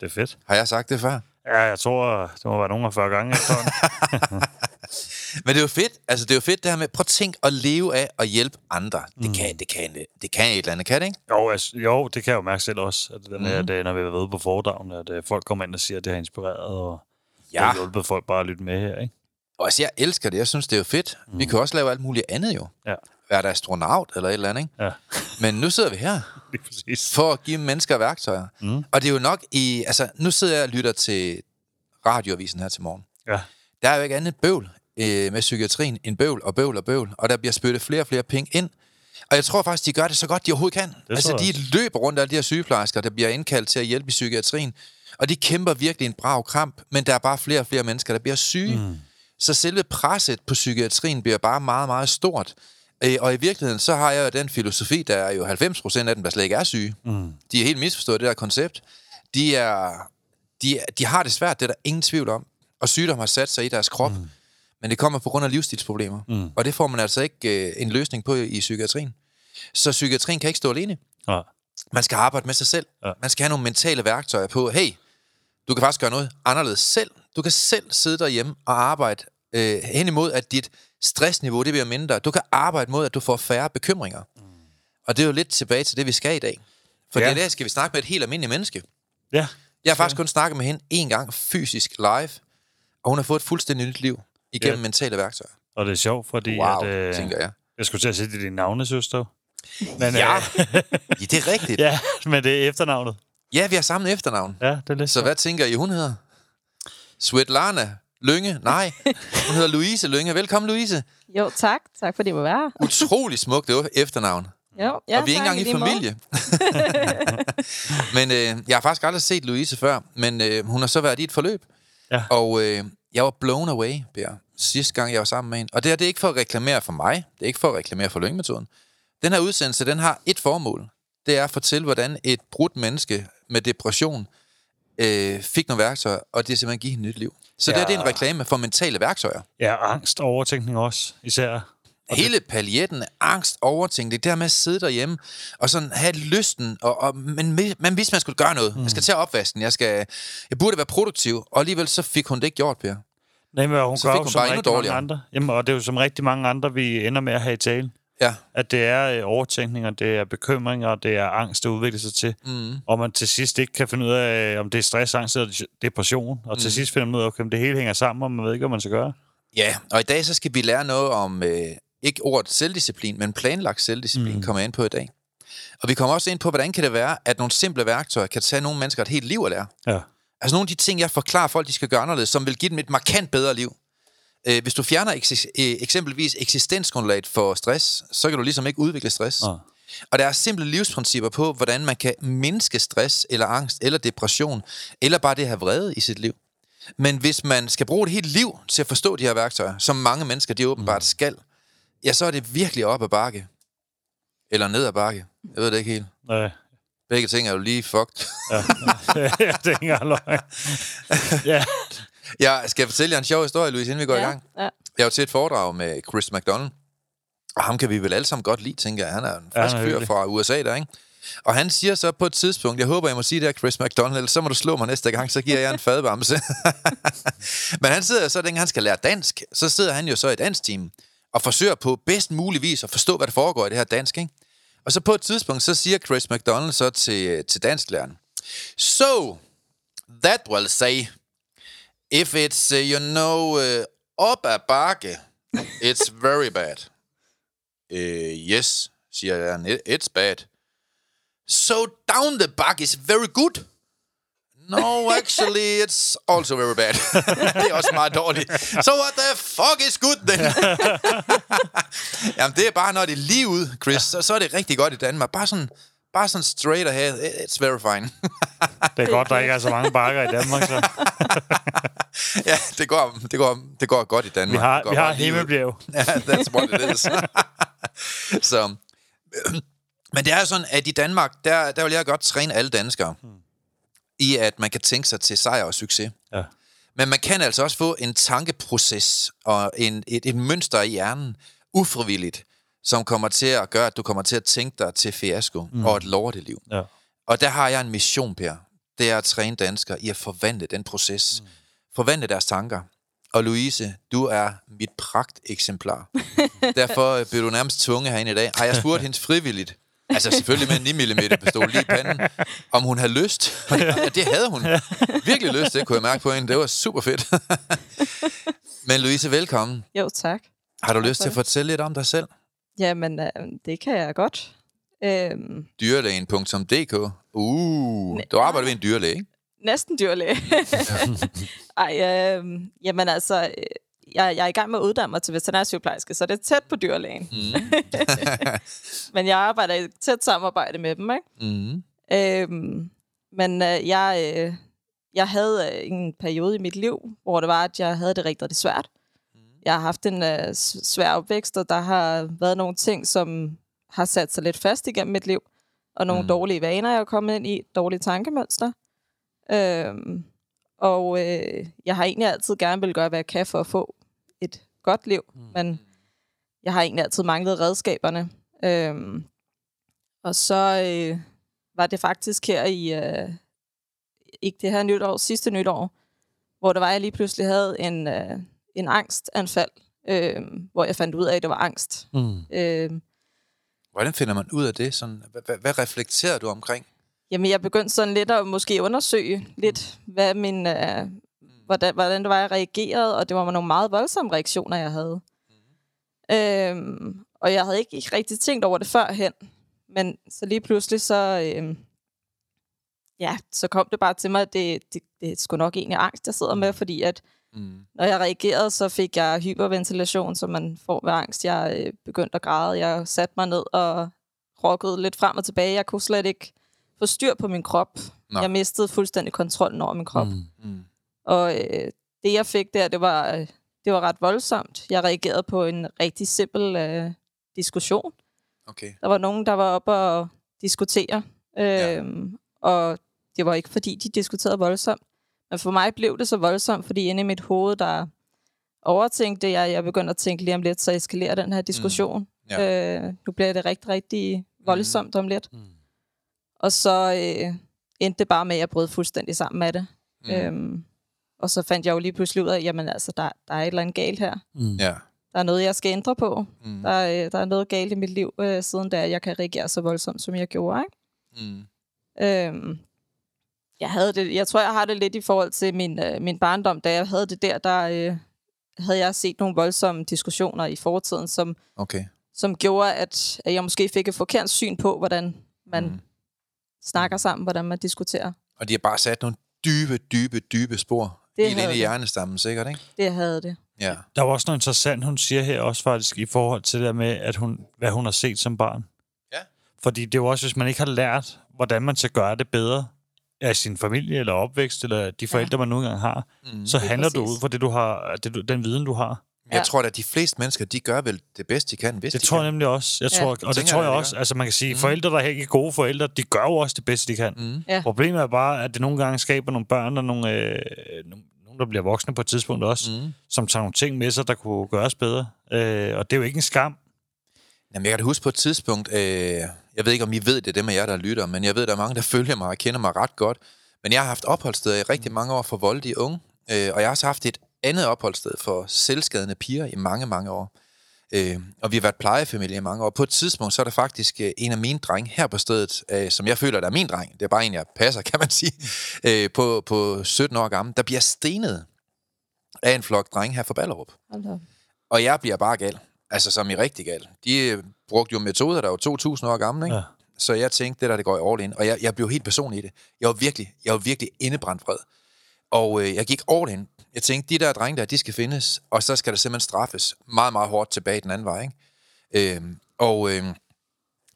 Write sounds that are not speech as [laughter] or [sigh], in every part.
Det er fedt. Har jeg sagt det før? Ja, jeg tror, det må være nogle af 40 gange efterhånden. [laughs] Men det er jo fedt. Altså, det er jo fedt det her med, prøv at tænke at leve af og hjælpe andre. Det, kan, det, kan, det kan et eller andet, kan det ikke? jo, altså, jo, det kan jeg jo mærke selv også, at, den, mm. at øh, når vi er ude på foredragene, at øh, folk kommer ind og siger, at det har inspireret, og Ja. det har hjulpet folk bare at lytte med her, ikke? Og altså, jeg elsker det. Jeg synes, det er jo fedt. Mm. Vi kan også lave alt muligt andet jo. Ja, Være der astronaut eller et eller andet, ikke? ja, Men nu sidder vi her [laughs] for at give mennesker værktøjer. Mm. Og det er jo nok i... Altså, nu sidder jeg og lytter til radioavisen her til morgen. Ja, Der er jo ikke andet bøvl øh, med psykiatrien end bøvl og bøvl og bøvl. Og der bliver spyttet flere og flere penge ind. Og jeg tror faktisk, de gør det så godt, de overhovedet kan. altså, tror jeg de løber rundt af de her sygeplejersker, der bliver indkaldt til at hjælpe i psykiatrien. Og de kæmper virkelig en brav kamp, men der er bare flere og flere mennesker, der bliver syge. Mm. Så selve presset på psykiatrien bliver bare meget, meget stort. Øh, Og i virkeligheden, så har jeg jo den filosofi, der er jo 90 procent af dem, der slet ikke er syge. Mm. De er helt misforstået det der koncept. De, er, de, de har det svært, det er der ingen tvivl om. Og sygdom har sat sig i deres krop. Mm. Men det kommer på grund af livsstilsproblemer. Mm. Og det får man altså ikke øh, en løsning på i psykiatrien. Så psykiatrien kan ikke stå alene. ja, Man skal arbejde med sig selv. Ja. Man skal have nogle mentale værktøjer på, hey, du kan faktisk gøre noget anderledes selv. Du kan selv sidde derhjemme og arbejde øh, hen imod, at dit stressniveau det bliver mindre. Du kan arbejde mod, at du får færre bekymringer. Mm. Og det er jo lidt tilbage til det, vi skal i dag. For ja. Ja. i dag skal vi snakke med et helt almindeligt menneske. ja, Jeg har faktisk kun snakket med hende en gang fysisk live, og hun har fået et fuldstændig nyt liv igennem Ja. mentale værktøjer. og det er sjovt, fordi Wow, at, øh, tænker jeg. jeg skulle til at sige, det er din navne, søster. Men, Ja, øh, ja [laughs] det er rigtigt. Ja. ja, men det er efternavnet. ja, vi har samme efternavn. Ja, det er lidt Så hvad tænker I, hun hedder? Svetlana Lønge? Nej, hun hedder Louise Lønge. Velkommen, Louise. Jo, tak. Tak fordi I må være her. Utrolig smukt det var efternavn. Jo, ja, og vi er ikke engang i familie. men øh, jeg har faktisk aldrig set Louise før, men øh, hun har så været i et forløb. Ja. Og øh, jeg var blown away, Per, sidste gang, jeg var sammen med hende. Og det her, det er ikke for at reklamere for mig. Det er ikke for at reklamere for løngemetoden. Den her udsendelse, den har et formål. Det er at fortælle, hvordan et brudt menneske med depression øh, fik nogle værktøjer, og det er simpelthen give hende nyt liv. Så ja. det, her, det er en reklame for mentale værktøjer. Ja, angst og overtænkning også, især. Hele paljetten af angst, overtænkning, det der med at sidde derhjemme og sådan have lysten, og, og, men man vidste, man skulle gøre noget. Mm. Jeg skal til opvasken, jeg, skal, jeg burde være produktiv, og alligevel så fik hun det ikke gjort, Per. Nej, men hun Så gør fik jo hun som bare rigtig mange andre. Jamen, og det er jo som rigtig mange andre, vi ender med at have i tale. Ja, At det er øh, overtænkninger, det er bekymringer, det er angst, der udvikler sig til. Mm. Og man til sidst ikke kan finde ud af, om det er stress, angst eller depression. Og mm. til sidst finder man ud af, okay, om det hele hænger sammen, og man ved ikke, hvad man skal gøre. ja, og i dag så skal vi lære noget om, øh, ikke ordet selvdisciplin, men planlagt selvdisciplin, mm. kommer jeg ind på i dag. Og vi kommer også ind på, hvordan kan det være, at nogle simple værktøjer kan tage nogle mennesker et helt liv at lære. Ja. Altså nogle af de ting, jeg forklarer folk, de skal gøre anderledes, som vil give dem et markant bedre liv. Øh, hvis du fjerner eksis- øh, eksempelvis eksistensgrundlaget for stress, så kan du ligesom ikke udvikle stress. Nej. Og der er simple livsprincipper på, hvordan man kan mindske stress, eller angst, eller depression, eller bare det at have vrede i sit liv. Men hvis man skal bruge et helt liv til at forstå de her værktøjer, som mange mennesker de åbenbart skal, ja, så er det virkelig op ad bakke. Eller ned ad bakke. Jeg ved det ikke helt. Nej. Begge ting er jo lige fucked. Ja, ja [laughs] det er ikke løgn. [laughs] Ja, Jeg skal fortælle jer en sjov historie, Louise, inden vi går i gang. Ja. Jeg var til et foredrag med Chris McDonald, og ham kan vi vel alle sammen godt lide, tænker jeg. Han er en Ja, frisk er fyr fra USA der, ikke? Og han siger så på et tidspunkt, jeg håber, jeg må sige det her, Chris McDonald, så må du slå mig næste gang, så giver jeg en [laughs] fadbamse. [laughs] Men han sidder så, dengang han skal lære dansk, så sidder han jo så i et dansk team, og forsøger på bedst mulig vis at forstå, hvad der foregår i det her dansk, ikke? Og så på et tidspunkt, så siger Chris McDonald så til, til dansklæreren, So, that will say, If it's, uh, you know, uh, up a bakke, it's very bad. [laughs] Uh, yes, siger jeg, it's bad. So down the back is very good. No, [laughs] actually, it's also very bad. [laughs] det er også meget dårligt. So what the fuck is good then? Jamen, det er bare, når det er lige ud, Chris, så, så er det rigtig godt i Danmark. Bare sådan, bare sådan straight ahead. It's very fine. [laughs] det er godt, der ikke er så mange bakker i Danmark, så. [laughs] ja, det går, det, går, det går godt i Danmark. Vi har, vi har himmelbjerg. [laughs] Ja, that's what it is. så, [clears throat] men det er sådan, at i Danmark, der, der vil jeg godt træne alle danskere hmm. i, at man kan tænke sig til sejr og succes. Ja. Men man kan altså også få en tankeproces og en, et, et mønster i hjernen, ufrivilligt, som kommer til at gøre, at du kommer til at tænke dig til fiasko mm. og et lorteliv. Ja. Og der har jeg en mission, Per. Det er at træne danskere i at forvandle den proces. Mm. Forvandle deres tanker. Og Louise, du er mit pragt eksemplar. [laughs] Derfor øh, blev du nærmest tvunget herinde i dag. Har jeg spurgt hende frivilligt, altså selvfølgelig med en 9 mm pistol lige i panden, om hun havde lyst. Ja, det havde hun. Virkelig lyst, det kunne jeg mærke på hende. Det var super fedt. [laughs] Men Louise, velkommen. Jo, tak. Har du lyst til at fortælle lidt om dig selv? Jamen, øh, det kan jeg godt. Øhm. Dyrlægen.dk Uh, du arbejder ved en dyrlæge, ikke? Næsten dyrlæge. [laughs] Ej, øh, jamen altså, øh, jeg, jeg er i gang med at uddanne mig til veterinærsygeplejerske, så det er tæt på dyrlægen. Mm. [laughs] men jeg arbejder i tæt samarbejde med dem, ikke? Mm. Øhm, men øh, jeg, øh, jeg havde øh, en periode i mit liv, hvor det var, at jeg havde det rigtig, rigtig svært. Jeg har haft en øh, svær opvækst, og der har været nogle ting, som har sat sig lidt fast igennem mit liv, og nogle mm. dårlige vaner, jeg er kommet ind i, dårlige tankemønster. Øhm, og øh, jeg har egentlig altid gerne vil gøre, hvad jeg kan for at få et godt liv, mm. men jeg har egentlig altid manglet redskaberne. Øhm, og så øh, var det faktisk her i, øh, ikke det her nytår, sidste nytår, hvor der var, jeg lige pludselig havde en, øh, en angstanfald, øh, hvor jeg fandt ud af, at det var angst. Mm. Øh, Hvordan finder man ud af det? Sådan, hvad, hvad reflekterer du omkring? Jamen, jeg begyndte sådan lidt at måske undersøge lidt, hvad min, øh, hvordan, hvordan det var, jeg reagerede, og det var nogle meget voldsomme reaktioner, jeg havde. Mm. Øhm, og jeg havde ikke, ikke rigtig tænkt over det førhen. Men så lige pludselig, så, øhm, ja, så kom det bare til mig, at det, det, det er sgu nok egentlig angst, jeg sidder med, fordi at mm. når jeg reagerede, så fik jeg hyperventilation, som man får ved angst. Jeg øh, begyndte at græde, jeg satte mig ned og rokkede lidt frem og tilbage. Jeg kunne slet ikke få styr på min krop. Nå. Jeg mistede fuldstændig kontrollen over min krop. Mm. Mm. Og øh, det, jeg fik der, det var, øh, det var ret voldsomt. Jeg reagerede på en rigtig simpel øh, diskussion. Okay. Der var nogen, der var oppe og diskutere. Øh, ja. Øhm, og det var ikke, fordi de diskuterede voldsomt. Men for mig blev det så voldsomt, fordi inde i mit hoved, der overtænkte jeg, jeg begyndte at tænke lige om lidt, så eskalerer den her diskussion. Mm. Ja. Øh, nu bliver det rigtig, rigtig voldsomt mm. om lidt. Mm. Og så øh, endte det bare med, at jeg brød fuldstændig sammen med det. Mm. Øhm, og så fandt jeg jo lige pludselig ud af, jamen altså, der, der er et eller andet galt her. Mm. Ja. Der er noget, jeg skal ændre på. Mm. Der, øh, der er noget galt i mit liv, øh, siden da jeg kan reagere så voldsomt, som jeg gjorde. Ikke? Mm. Øhm, jeg, havde det, jeg tror, jeg har det lidt i forhold til min, øh, min barndom. Da jeg havde det der, der øh, havde jeg set nogle voldsomme diskussioner i fortiden, som, okay. som gjorde, at, at jeg måske fik et forkert syn på, hvordan man mm. snakker sammen, hvordan man diskuterer. Og de har bare sat nogle dybe, dybe, dybe spor det i hjernestammen, sikkert, ikke? Det havde det. Ja. Der var også noget interessant, hun siger her også faktisk, i forhold til det der med, at hun, hvad hun har set som barn. Ja. Fordi det er jo også, hvis man ikke har lært, hvordan man skal gøre det bedre af sin familie eller opvækst, eller de forældre, ja. man nu engang har, mm. så handler du ud fra det, du har, det, den viden, du har. Jeg ja. tror at de fleste mennesker, de gør vel det bedste, de kan, hvis det de tror kan. jeg nemlig også. Jeg tror, ja. Og det tror jeg, jeg også. Altså man kan sige, mm. forældre, der er ikke gode forældre, de gør jo også det bedste, de kan. Mm. Ja. Problemet er bare, at det nogle gange skaber nogle børn, og nogle, øh, nogle der bliver voksne på et tidspunkt også, mm. som tager nogle ting med sig, der kunne gøres bedre. Øh, og det er jo ikke en skam. Jamen, jeg kan da huske på et tidspunkt, øh, jeg ved ikke, om I ved det, det med jer, der lytter, men jeg ved, der er mange, der følger mig og kender mig ret godt. Men jeg har haft opholdssteder i rigtig mange år for voldelige unge, øh, og jeg har også haft et andet opholdssted for selvskadende piger i mange, mange år. Øh, og vi har været plejefamilie i mange år. På et tidspunkt, så er der faktisk øh, en af mine drenge her på stedet, øh, som jeg føler, der er min dreng. Det er bare en, jeg passer, [laughs] kan man sige. Øh, på, på 17 år gammel, der bliver stenet af en flok drenge her fra Ballerup. Og jeg bliver bare gal. Altså, som i rigtig gal. De øh, brugte jo metoder, der var 2.000 år gamle, ikke? Ja. Så jeg tænkte, det der, det går i all in. Og jeg, jeg blev helt personlig i det. Jeg var virkelig, jeg var virkelig indebrændt fred. Og øh, jeg gik all in. Jeg tænkte, de der drenge der, de skal findes, og så skal der simpelthen straffes meget, meget hårdt tilbage den anden vej, ikke? Øhm, og øh,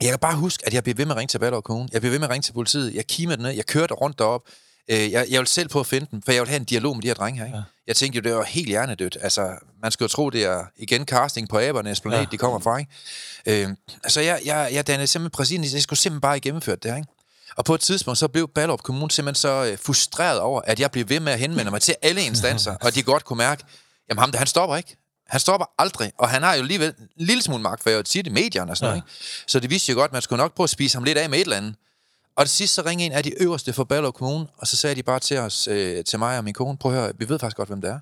jeg kan bare huske, at jeg blev ved med at ringe til Ballerup Kommune. Jeg blev ved med at ringe til politiet. Jeg kimede ned. Jeg kørte rundt derop. Øh, jeg, jeg vil selv på at finde dem, for jeg vil have en dialog med de her drenge her. Ikke? Ja. Jeg tænkte jo, det var helt hjernedødt. Altså, man skulle jo tro, det er igen casting på Abernes planet, ja. de kommer fra. Ikke? Øh, altså, jeg, jeg, jeg dannede simpelthen præcis, jeg skulle simpelthen bare gennemføre det her. Ikke? Og på et tidspunkt, så blev Ballerup Kommune simpelthen så øh, frustreret over, at jeg blev ved med at henvende mig til alle instanser, [laughs] og de godt kunne mærke, jamen ham der, han stopper ikke. Han stopper aldrig, og han har jo alligevel en lille smule magt, for jeg vil sige det i medierne og sådan ja. noget. Ikke? Så det vidste jo godt, at man skulle nok prøve at spise ham lidt af med et eller andet. Og det sidste så ringede en af de øverste for Ballerup Kommune, og så sagde de bare til os, øh, til mig og min kone, prøv at høre, vi ved faktisk godt, hvem det er.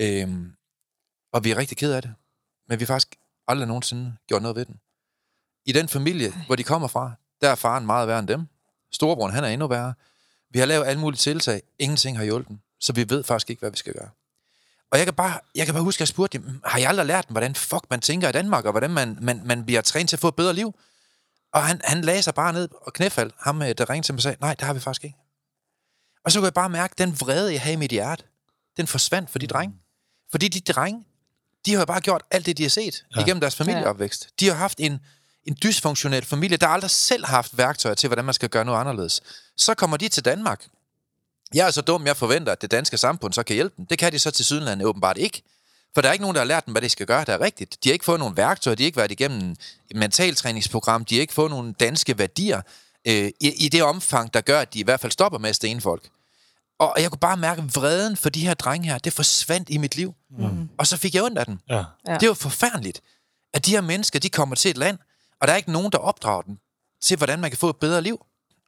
Øhm, og vi er rigtig ked af det. Men vi har faktisk aldrig nogensinde gjort noget ved den. I den familie, hvor de kommer fra, der er faren meget værre end dem. Storebroren, han er endnu værre. Vi har lavet alle mulige tiltag. Ingenting har hjulpet Så vi ved faktisk ikke, hvad vi skal gøre. Og jeg kan bare, jeg kan bare huske, at jeg spurgte dem, har jeg aldrig lært dem, hvordan fuck man tænker i Danmark, og hvordan man, man, man bliver trænet til at få et bedre liv? Og han, han lagde sig bare ned og knæfald. Ham, øh, der ringede til mig og sagde, nej, det har vi faktisk ikke. Og så kunne jeg bare mærke, at den vrede, jeg havde i mit hjerte, den forsvandt for de drenge. Fordi de drenge, de har jo bare gjort alt det, de har set ja. igennem deres familieopvækst. De har haft en, en dysfunktionel familie, der aldrig selv har haft værktøjer til, hvordan man skal gøre noget anderledes. Så kommer de til Danmark. Jeg er så dum, jeg forventer, at det danske samfund så kan hjælpe dem. Det kan de så til Sydlandet åbenbart ikke. For der er ikke nogen, der har lært dem, hvad de skal gøre, der er rigtigt. De har ikke fået nogen værktøjer, de har ikke været igennem et mentaltræningsprogram, de har ikke fået nogen danske værdier øh, i, i det omfang, der gør, at de i hvert fald stopper med at stene folk. Og jeg kunne bare mærke vreden for de her drenge her, det forsvandt i mit liv. Mm. Og så fik jeg ondt af dem. Ja. Det var forfærdeligt, at de her mennesker, de kommer til et land, og der er ikke nogen, der opdrager dem til, hvordan man kan få et bedre liv.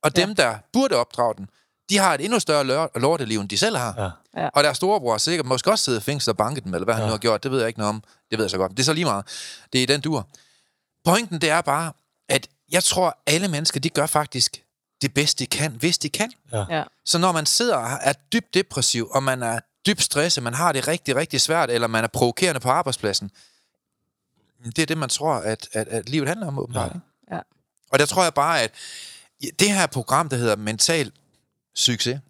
Og dem, der burde opdrage dem, de har et endnu større lorteliv, end de selv har. Ja. Og deres storebror sikkert måske også siddet i fængsel og banket dem, eller hvad ja. han nu har gjort. Det ved jeg ikke noget om. Det ved jeg så godt. Det er så lige meget. Det er i den dur. Pointen, det er bare, at jeg tror, alle mennesker, de gør faktisk det bedste, de kan, hvis de kan. Ja. Ja. Så når man sidder og er dybt depressiv, og man er dybt stresset, man har det rigtig, rigtig svært, eller man er provokerende på arbejdspladsen, det er det, man tror, at, at, at livet handler om, åbenbart. Ja. Ja. Og der tror jeg bare, at det her program, der hedder Mental Succes,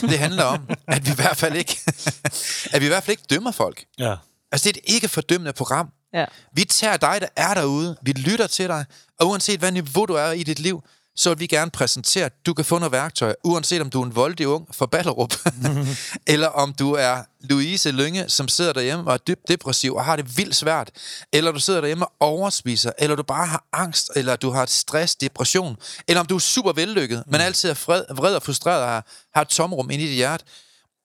det handler om, at vi i hvert fald ikke, at vi i hvert fald ikke dømmer folk. Ja. Altså, det er et ikke fordømmende program. Ja. Vi tager dig, der er derude, vi lytter til dig, og uanset hvad niveau du er i dit liv, så vil vi gerne præsentere, at du kan få noget værktøj, uanset om du er en voldig ung fra Ballerup, [laughs] eller om du er Louise Lynge, som sidder derhjemme og er dybt depressiv og har det vildt svært, eller du sidder derhjemme og overspiser, eller du bare har angst, eller du har stress, depression, eller om du er super vellykket, men mm. altid er fred, vred og frustreret og har, har et tomrum ind i dit hjerte,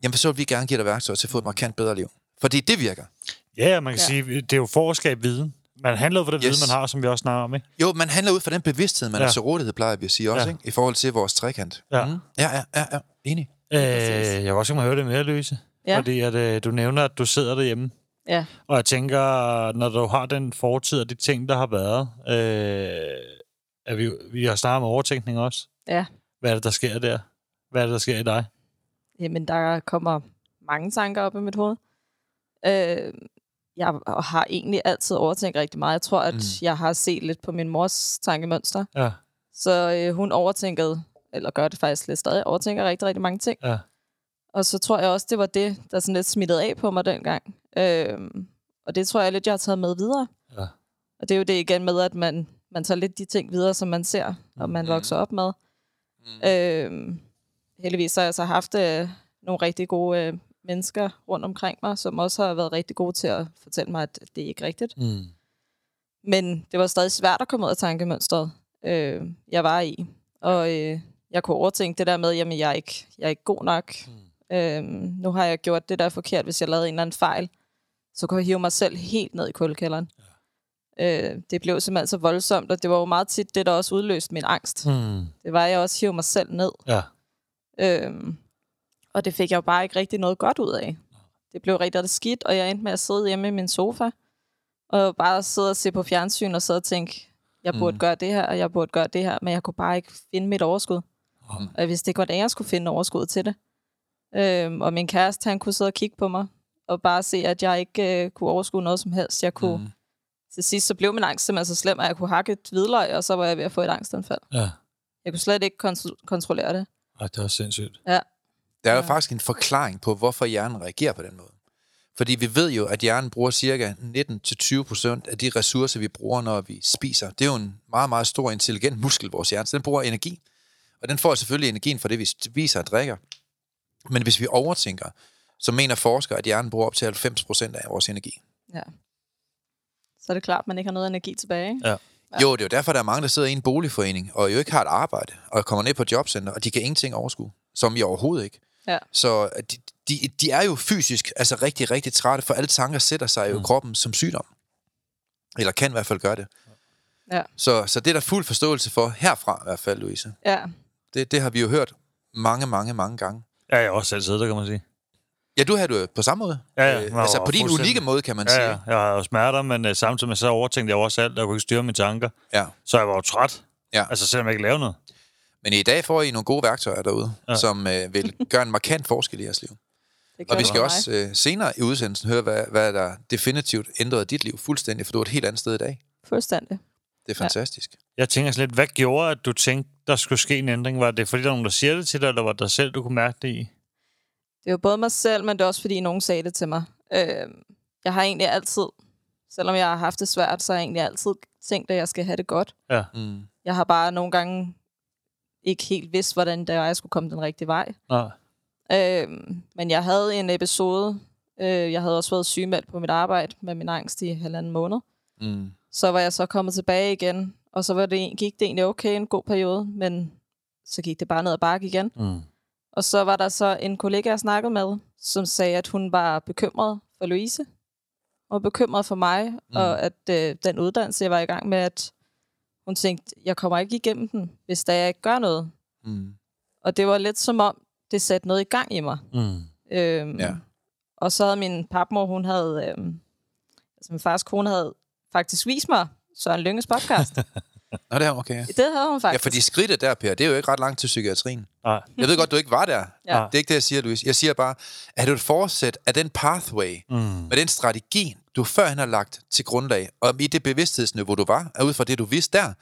jamen så vil vi gerne give dig værktøj til at få et markant bedre liv. Fordi det virker. Ja, man kan ja. sige, det er jo for at skabe viden. Man handler ud fra det yes. viden, man har, som vi også snakker om, ikke? Jo, man handler ud fra den bevidsthed, man ja. er til rådighed, plejer vi at sige også, ja. ikke? I forhold til vores trekant. Ja. Mm. Ja, ja, ja, ja. Enig. Øh, jeg vil også høre det mere, Louise. Ja. Fordi at, øh, du nævner, at du sidder derhjemme. Ja. Og jeg tænker, når du har den fortid og de ting, der har været, øh, at vi, vi har snakket om overtænkning også. Ja. Hvad er det, der sker der? Hvad er det, der sker i dig? Jamen, der kommer mange tanker op i mit hoved. Øh, jeg har egentlig altid overtænkt rigtig meget. Jeg tror, at mm. jeg har set lidt på min mors tankemønster. Ja. Så øh, hun overtænkede, eller gør det faktisk lidt stadig, overtænker rigtig, rigtig mange ting. Ja. Og så tror jeg også, det var det, der sådan lidt smittede af på mig dengang. Øhm, og det tror jeg lidt, jeg har taget med videre. Ja. Og det er jo det igen med, at man, man tager lidt de ting videre, som man ser, og man mm. vokser op med. Mm. Øhm, heldigvis har jeg så haft øh, nogle rigtig gode øh, mennesker rundt omkring mig, som også har været rigtig gode til at fortælle mig, at det er ikke rigtigt. Mm. Men det var stadig svært at komme ud af tankemønstret, øh, jeg var i. Og øh, jeg kunne overtænke det der med, at jeg er ikke, jeg er ikke god nok. Mm. Øh, nu har jeg gjort det der forkert, hvis jeg lavede en eller anden fejl. Så kunne jeg hive mig selv helt ned i kuldekælderen. Ja. Øh, det blev simpelthen så voldsomt, og det var jo meget tit det, der også udløste min angst. Mm. Det var, at jeg også hive mig selv ned. Ja. Øh, og det fik jeg jo bare ikke rigtig noget godt ud af. Det blev rigtig, skidt, og jeg endte med at sidde hjemme i min sofa, og bare sidde og se på fjernsyn og sidde og tænke, jeg burde mm. gøre det her, og jeg burde gøre det her, men jeg kunne bare ikke finde mit overskud. Mm. Og jeg vidste ikke, hvordan jeg skulle finde overskud til det. Øhm, og min kæreste, han kunne sidde og kigge på mig, og bare se, at jeg ikke øh, kunne overskue noget som helst. Jeg kunne, mm. Til sidst så blev min angst simpelthen så slem, at jeg kunne hakke et hvidløg, og så var jeg ved at få et angstanfald. Ja. Jeg kunne slet ikke kont- kontrollere det. Ej, det var sindssygt. Ja. Der er jo faktisk en forklaring på, hvorfor hjernen reagerer på den måde. Fordi vi ved jo, at hjernen bruger cirka 19-20% af de ressourcer, vi bruger, når vi spiser. Det er jo en meget, meget stor, intelligent muskel, vores hjerne. Så den bruger energi. Og den får selvfølgelig energien fra det, vi spiser og drikker. Men hvis vi overtænker, så mener forskere, at hjernen bruger op til 90% af vores energi. Ja. Så er det klart, at man ikke har noget energi tilbage. Ikke? Ja. Ja. Jo, det er jo derfor, der er mange, der sidder i en boligforening, og jo ikke har et arbejde, og kommer ned på et jobcenter, og de kan ingenting overskue, som i overhovedet ikke. Ja. Så de, de, de er jo fysisk altså rigtig, rigtig trætte, for alle tanker sætter sig jo mm. i kroppen som sygdom. Eller kan i hvert fald gøre det. Ja. Så, så det er der fuld forståelse for, herfra i hvert fald, Louise. Ja. Det, det har vi jo hørt mange, mange, mange gange. Ja, jeg har også selv siddet der, kan man sige. Ja, du havde det på samme måde. Ja, ja. Øh, Nå, altså på din unikke måde, kan man Ja, sige. ja. Jeg har jo smerter, men uh, samtidig med så overtænkte jeg også alt, og jeg kunne ikke styre mine tanker. Ja. Så jeg var jo træt. Ja. Altså, selvom jeg ikke lavede noget. Men i dag får I nogle gode værktøjer derude, ja. Ja. som øh, vil [laughs] gøre en markant forskel i jeres liv. Det Og vi skal også øh, senere i udsendelsen høre, hvad, hvad der definitivt ændrede dit liv fuldstændig, for du er et helt andet sted i dag. Fuldstændig. Det er fantastisk. Jeg tænker sådan lidt, hvad gjorde, at du tænkte, der skulle ske en ændring? Var det fordi, der var nogen, der siger det til dig, eller var det dig selv, du kunne mærke det i? Det jo både mig selv, men det er også fordi, nogen sagde det til mig. Øh, jeg har egentlig altid, selvom jeg har haft det svært, så har jeg egentlig altid tænkt, at jeg skal have det godt. Ja. Mm. Jeg har bare nogle gange ikke helt vidst, hvordan det var, jeg skulle komme den rigtige vej. Nej. Øh, men jeg havde en episode, øh, jeg havde også været sygemeldt på mit arbejde med min angst i halvanden måned. Mm. Så var jeg så kommet tilbage igen, og så var det, gik det egentlig okay en god periode, men så gik det bare ned ad bakke igen. Mm. Og så var der så en kollega, jeg snakkede med, som sagde, at hun var bekymret for Louise, og bekymret for mig, mm. og at øh, den uddannelse, jeg var i gang med, at hun tænkte, jeg kommer ikke igennem den, hvis der jeg ikke gør noget. Mm. Og det var lidt som om, det satte noget i gang i mig. Mm. Øhm, Ja. Og så havde min papmor, hun havde, øhm, altså min fars kone havde faktisk vist mig Søren Lynges podcast. [laughs] Nå, det er okay. det havde hun Ja, faktisk. fordi skridtet der, Per, det er jo ikke ret langt til psykiatrien. Nej. Jeg ved godt, du ikke var der. Ja. Det er ikke det, jeg siger, Louise. Jeg siger bare, at du et forsæt af den pathway, Mm. med den strategi, du førhen har lagt til grundlag, og i det bevidsthedsniveau, du var, og ud fra det, du vidste der,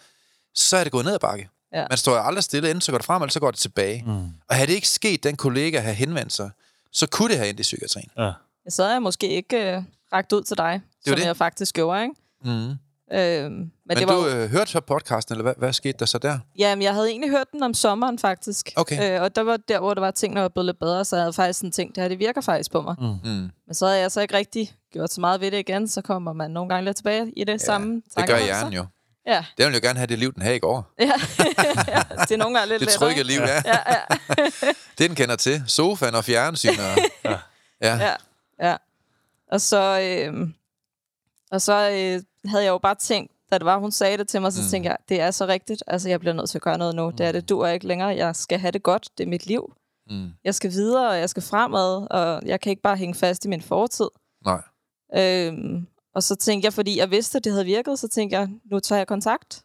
så er det gået ned ad bakke. Ja. Man står jo aldrig stille, enten så går det frem, eller så går det tilbage. Mm. Og havde det ikke sket, den kollega havde henvendt sig, så kunne det have endt i psykiatrien. Ja. Så havde jeg måske ikke øh, rakt ud til dig, jo som det. jeg faktisk gjorde, ikke? Mm. Øhm, men, Men det var du jo, øh, hørte så podcasten, eller hvad, hvad skete der så der? jamen, jeg havde egentlig hørt den om sommeren, faktisk. Okay. Øh, og der var der, hvor der var ting, der var blevet lidt bedre, så jeg havde faktisk sådan tænkt, det her, det virker faktisk på mig. Mm. Mm. Men så havde jeg så ikke rigtig gjort så meget ved det igen, så kommer man nogle gange lidt tilbage i det ja, samme Det gør hjernen jo. Ja, Den vil jo gerne have det liv, den har i går. ja. [laughs] ja, det er nogle gange lidt Det trygge liv, ja. Ja, ja. [laughs] Det, den kender til. Sofaen og fjernsyn. Og, ja. [laughs] ja. ja, ja. Og så, øh, og så øh, havde jeg jo bare tænkt, da det var, hun sagde det til mig, så Mm. mm. tænkte jeg, det er så rigtigt. Altså, jeg bliver nødt til at gøre noget nu. Det er det, du er ikke længere. Jeg skal have det godt. Det er mit liv. Mm. Jeg skal videre, og jeg skal fremad, og jeg kan ikke bare hænge fast i min fortid. Nej. Øhm, og så tænkte jeg, fordi jeg vidste, at det havde virket, så tænkte jeg, nu tager jeg kontakt.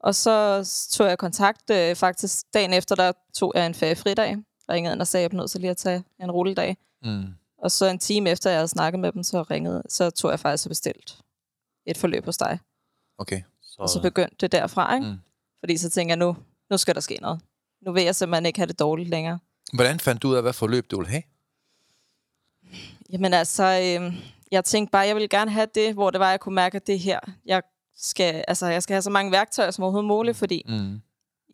Og så tog jeg kontakt øh, faktisk dagen efter, der tog jeg en ferie fridag. Ringede ind og sagde, at jeg blev nødt til lige at tage en rulledag. Mm. Og så en time efter, jeg havde snakket med dem, så ringede, så tog jeg faktisk og bestilt et forløb hos dig. Okay. Så, Og så begyndte det derfra, ikke? Mm. Mm. Fordi så tænker jeg, nu, nu skal der ske noget. Nu vil jeg simpelthen ikke have det dårligt længere. Hvordan fandt du ud af, hvad forløb du ville have? Jamen altså, øh, jeg tænkte bare, jeg ville gerne have det, hvor det var, jeg kunne mærke, at det her, jeg skal, altså, jeg skal have så mange værktøjer som overhovedet muligt, fordi Mm.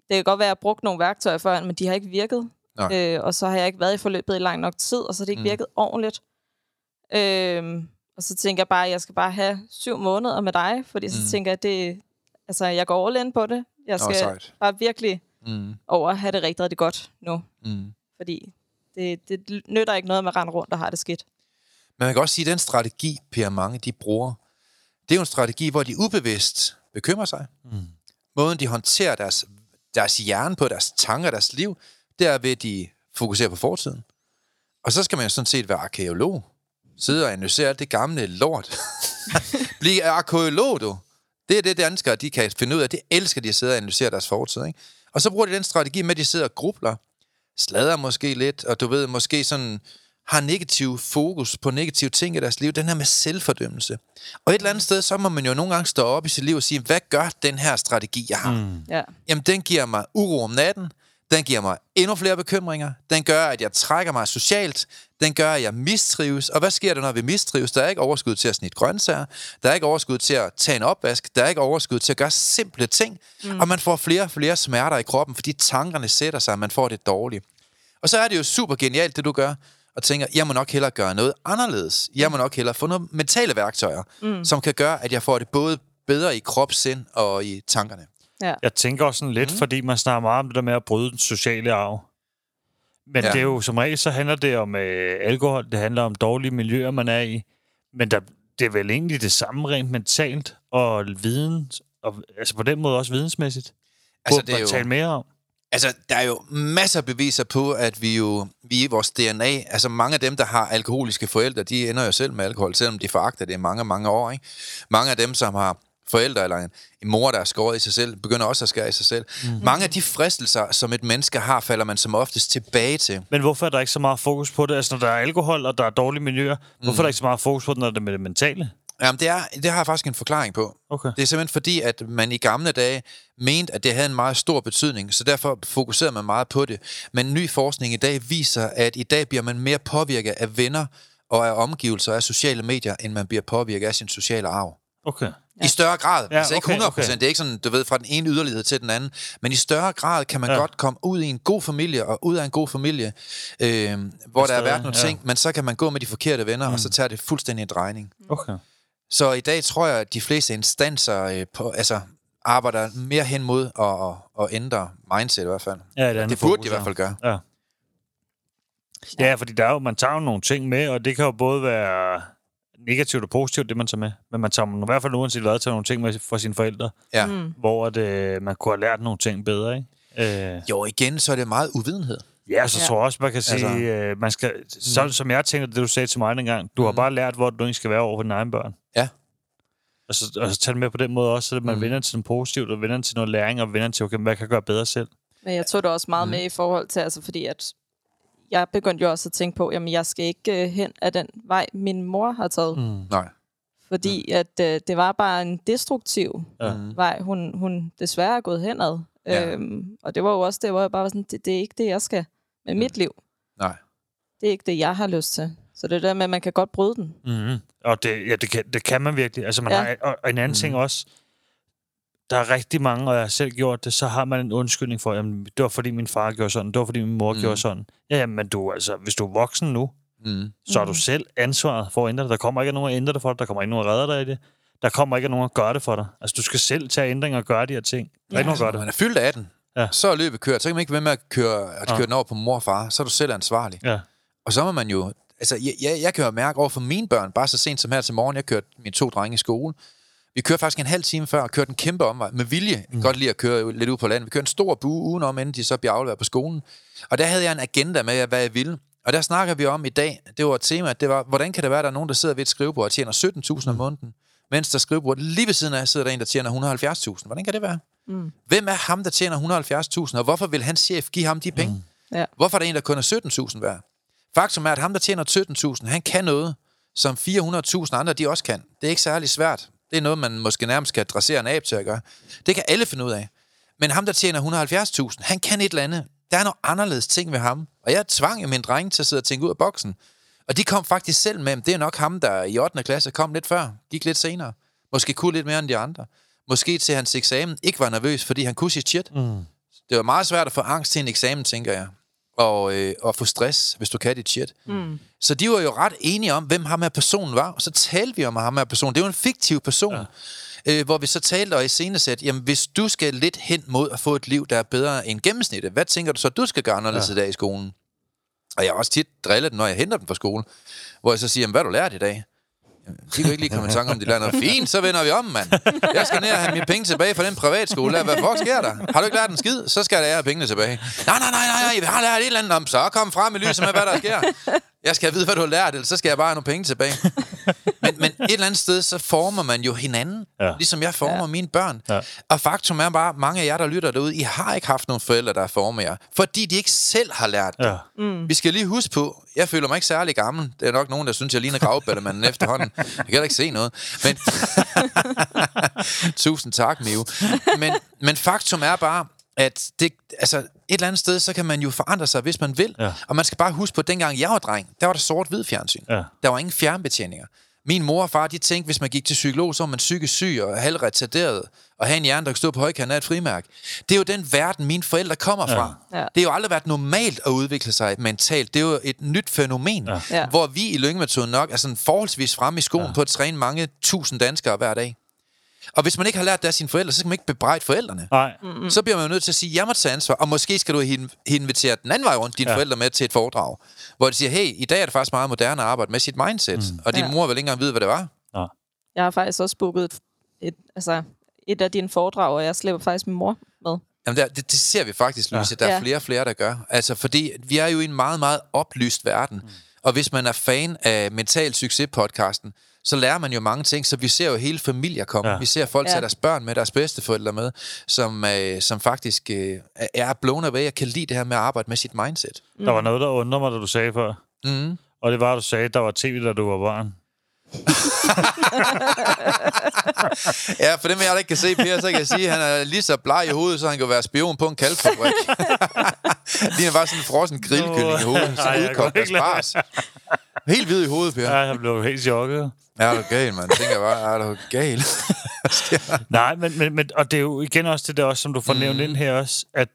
det kan godt være, at jeg har brugt nogle værktøjer før, men de har ikke virket. Nej. Øh, og så har jeg ikke været i forløbet i lang nok tid, og så har det ikke Mm. mm. virket ordentligt. Øh, og så tænker jeg bare, at jeg skal bare have syv måneder med dig, fordi så Mm. tænker jeg, at det, altså, jeg går all in på det. Jeg skal sejt. bare virkelig Mm. over at have det rigtig, rigtig godt nu. Mm. Fordi det, det nytter ikke noget med at rende rundt og har det skidt. Men man kan også sige, at den strategi, Per mange de bruger, det er jo en strategi, hvor de ubevidst bekymrer sig. Mm. Måden, de håndterer deres, deres hjerne på, deres tanker, deres liv, det er ved, at de fokuserer på fortiden. Og så skal man jo sådan set være arkeolog. Sidde og analysere det gamle lort. [laughs] Blive arkeolog, du. Det er det, danskere de kan finde ud af. Det elsker de at sidde og analysere deres fortid. Ikke? Og så bruger de den strategi med, at de sidder og grubler. Slader måske lidt, og du ved, måske sådan har negativ fokus på negative ting i deres liv, den her med selvfordømmelse. Og et eller andet sted, så må man jo nogle gange stå op i sit liv og sige, hvad gør den her strategi, jeg har? Mm. Ja. Jamen, den giver mig uro om natten, den giver mig endnu flere bekymringer. Den gør, at jeg trækker mig socialt. Den gør, at jeg mistrives. Og hvad sker der, når vi mistrives? Der er ikke overskud til at snitte grøntsager. Der er ikke overskud til at tage en opvask. Der er ikke overskud til at gøre simple ting. Mm. Og man får flere og flere smerter i kroppen, fordi tankerne sætter sig, og man får det dårligt. Og så er det jo super genialt, det du gør, og tænker, jeg må nok hellere gøre noget anderledes. Jeg må nok hellere få nogle mentale værktøjer, mm. som kan gøre, at jeg får det både bedre i krop, sind og i tankerne. Ja. Jeg tænker også sådan lidt, mm. fordi man snakker meget om det der med at bryde den sociale arv. Men ja. det er jo som regel, så handler det om øh, alkohol, det handler om dårlige miljøer, man er i. Men der, det er vel egentlig det samme rent mentalt og viden, og, altså på den måde også vidensmæssigt. Altså, det er jo, tale mere om. Altså, der er jo masser af beviser på, at vi jo, vi i vores DNA, altså mange af dem, der har alkoholiske forældre, de ender jo selv med alkohol, selvom de foragter det i mange, mange år, ikke? Mange af dem, som har forældre eller en, en mor, der er skåret i sig selv, begynder også at skære i sig selv. Mm. Mange af de fristelser, som et menneske har, falder man som oftest tilbage til. Men hvorfor er der ikke så meget fokus på det? Altså, når der er alkohol, og der er dårlige miljøer, mm. hvorfor er der ikke så meget fokus på det, når det er med det mentale? Jamen, det, er, det har jeg faktisk en forklaring på. Okay. Det er simpelthen fordi, at man i gamle dage mente, at det havde en meget stor betydning, så derfor fokuserede man meget på det. Men ny forskning i dag viser, at i dag bliver man mere påvirket af venner og af omgivelser af sociale medier, end man bliver påvirket af sin sociale arv. Okay. I større grad. Ja, altså ikke 100 okay. Det er ikke sådan, du ved, fra den ene yderlighed til den anden. Men i større grad kan man ja. godt komme ud i en god familie, og ud af en god familie, øh, hvor der er været nogle ja. ting, men så kan man gå med de forkerte venner, mm. og så tager det fuldstændig en drejning. Okay. Så i dag tror jeg, at de fleste instanser øh, på, altså, arbejder mere hen mod at, at, at ændre mindset i hvert fald. Ja, det, det burde de i hvert fald gøre. Ja. Ja, fordi der er jo, man tager jo nogle ting med, og det kan jo både være negativt og positivt, det man tager med. Men man tager i hvert fald uanset hvad, tager nogle ting med fra sine forældre, ja. Mm. hvor at, øh, man kunne have lært nogle ting bedre, ikke? Øh. Jo, igen, så er det meget uvidenhed. Ja, så ja. tror jeg også, man kan sige, altså, øh, man skal, så, mm. som jeg tænker, det du sagde til mig dengang, du mm. har bare lært, hvor du ikke skal være over for dine egne børn. Ja. Og så, og så tage det med på den måde også, så man mm. vender til noget positivt, og vender til noget læring, og vender til, okay, hvad kan gøre bedre selv. Men jeg tror det også meget mm. med i forhold til, altså fordi at jeg begyndte jo også at tænke på, jamen jeg skal ikke uh, hen af den vej, min mor har taget. Mm. Nej. Fordi mm. at uh, det var bare en destruktiv ja. vej, hun, hun desværre er gået henad. Ja. Øhm, og det var jo også det, hvor jeg bare var sådan, det, det er ikke det, jeg skal med mit liv. Nej. Det er ikke det, jeg har lyst til. Så det er der med, at man kan godt bryde den. Mm-hmm. Og det, ja, det, kan, det kan man virkelig. Altså, man ja. har, og, og en anden mm. ting også, der er rigtig mange, og jeg har selv gjort det, så har man en undskyldning for, jamen, det var fordi min far gjorde sådan, det var fordi min mor mm. gjorde sådan. Ja, men du, altså, hvis du er voksen nu, mm. så har du mm. selv ansvaret for at ændre det. Der kommer ikke nogen at ændre det for dig, der kommer ikke nogen at redde dig i det. Der kommer ikke nogen at gøre det for dig. Altså, du skal selv tage ændringer og gøre de her ting. Der er ja. ikke nogen at gøre det. Man er fyldt af 18. Ja. Så er løbet kørt. Så kan man ikke være med at køre, at køre ja. den over på mor og far. Så er du selv ansvarlig. Ja. Og så må man jo... Altså, jeg, jeg, jeg kan jo mærke over for mine børn, bare så sent som her til morgen, jeg kørte mine to drenge i skole. Vi kørte faktisk en halv time før og kørte en kæmpe omvej med vilje. Mm. Godt lide at køre lidt ud på landet. Vi kørte en stor bue udenom, inden de så bliver afleveret på skolen. Og der havde jeg en agenda med, hvad jeg ville. Og der snakker vi om i dag, det var et tema, det var, hvordan kan det være, at der er nogen, der sidder ved et skrivebord og tjener 17.000 om måneden, mens der skrivebord lige ved siden af sidder der en, der tjener 170.000. Hvordan kan det være? Mm. Hvem er ham, der tjener 170.000, og hvorfor vil hans chef give ham de penge? Mm. Ja. Hvorfor er der en, der kun er 17.000 værd? Faktum er, at ham, der tjener 17.000, han kan noget, som 400.000 andre de også kan. Det er ikke særlig svært. Det er noget, man måske nærmest kan dressere en ab til at gøre. Det kan alle finde ud af. Men ham, der tjener 170.000, han kan et eller andet. Der er noget anderledes ting ved ham. Og jeg tvang min dreng til at sidde og tænke ud af boksen. Og de kom faktisk selv med, det er nok ham, der i 8. klasse kom lidt før, gik lidt senere. Måske kunne lidt mere end de andre. Måske til hans eksamen ikke var nervøs, fordi han kunne sit shit. Mm. Det var meget svært at få angst til en eksamen, tænker jeg. Og, øh, og få stress, hvis du kan dit shit. Mm. Så de var jo ret enige om, hvem ham her personen var. Og så talte vi om ham her person. Det var en fiktiv person. Ja. Øh, hvor vi så talte og i scenesæt, jamen hvis du skal lidt hen mod at få et liv, der er bedre end gennemsnittet, hvad tænker du så, du skal gøre anderledes ja. i dag i skolen? Og jeg har også tit drillet når jeg henter dem fra skole, hvor jeg så siger, hvad har du lært i dag? De kan ikke lige komme i tanke om, de lærer noget [laughs] fint, så vender vi om, mand. Jeg skal ned og have mine penge tilbage fra den privatskole. Hvad fuck sker der? Har du ikke lært en skid? Så skal jeg have pengene tilbage. Nej, nej, nej, nej, jeg har lært et eller andet om. Så kom frem med lyset med, hvad der sker. Jeg skal vide, hvad du har lært, ellers så skal jeg bare have nogle penge tilbage. [laughs] men, men et eller andet sted, så former man jo hinanden, ja. ligesom jeg former ja. mine børn. Ja. Og faktum er bare, mange af jer, der lytter derude, I har ikke haft nogen forældre, der former jer, fordi de ikke selv har lært det. Ja. Mm. Vi skal lige huske på, jeg føler mig ikke særlig gammel. Det er nok nogen, der synes, jeg ligner gravballemanden [laughs] efterhånden. Jeg kan heller ikke se noget. Men [laughs] Tusind tak, Miu. Men, men faktum er bare, at det, altså, et eller andet sted, så kan man jo forandre sig, hvis man vil. Ja. Og man skal bare huske på, at dengang jeg var dreng, der var der sort-hvid fjernsyn. Ja. Der var ingen fjernbetjeninger. Min mor og far, de tænkte, hvis man gik til psykolog, så var man psykisk syg og halvretarderet, og have en hjerne, der kunne stå på højkanten af et frimærk. Det er jo den verden, mine forældre kommer fra. Ja. Ja. Det har jo aldrig været normalt at udvikle sig mentalt. Det er jo et nyt fænomen, ja. hvor vi i lyngemetoden nok er sådan forholdsvis fremme i skoen ja. på at træne mange tusind danskere hver dag. Og hvis man ikke har lært det af sine forældre, så skal man ikke bebrejde forældrene. Nej. Mm-hmm. Så bliver man jo nødt til at sige, jeg må tage ansvar, og måske skal du invitere den anden vej rundt, dine ja. forældre med til et foredrag, hvor de siger, hey, i dag er det faktisk meget moderne at arbejde med sit mindset, mm. og din ja. mor vil ikke engang vide, hvad det var. Ja. Jeg har faktisk også booket et, et, altså, et af dine foredrag, og jeg slæber faktisk min mor med. Jamen, det, det, det ser vi faktisk, Louise. Ja. Der er ja. flere og flere, der gør. Altså, fordi vi er jo i en meget, meget oplyst verden. Mm. Og hvis man er fan af Mental Succes-podcasten, så lærer man jo mange ting, så vi ser jo hele familier komme. Ja. Vi ser folk ja. tage deres børn med, deres bedsteforældre med, som, øh, som faktisk øh, er blown away og kan lide det her med at arbejde med sit mindset. Mm. Der var noget, der undrer mig, da du sagde før. Mm. Og det var, at du sagde, at der var tv, da du var barn. [laughs] ja, for dem jeg der ikke kan se Per, så kan jeg sige, at han er lige så bleg i hovedet, så han kan være spion på en kalkfabrik. [laughs] [laughs] er bare sådan en frossen grillkylling i hovedet, så udkogt af spars. Helt hvid i hovedet, Per. Ja, jeg blev helt chokket. Ja, er du gal, mand? Tænker jeg bare, er du gal? [laughs] Nej, men, men, men, og det er jo igen også det der, også, som du får mm. nævnt ind her også, at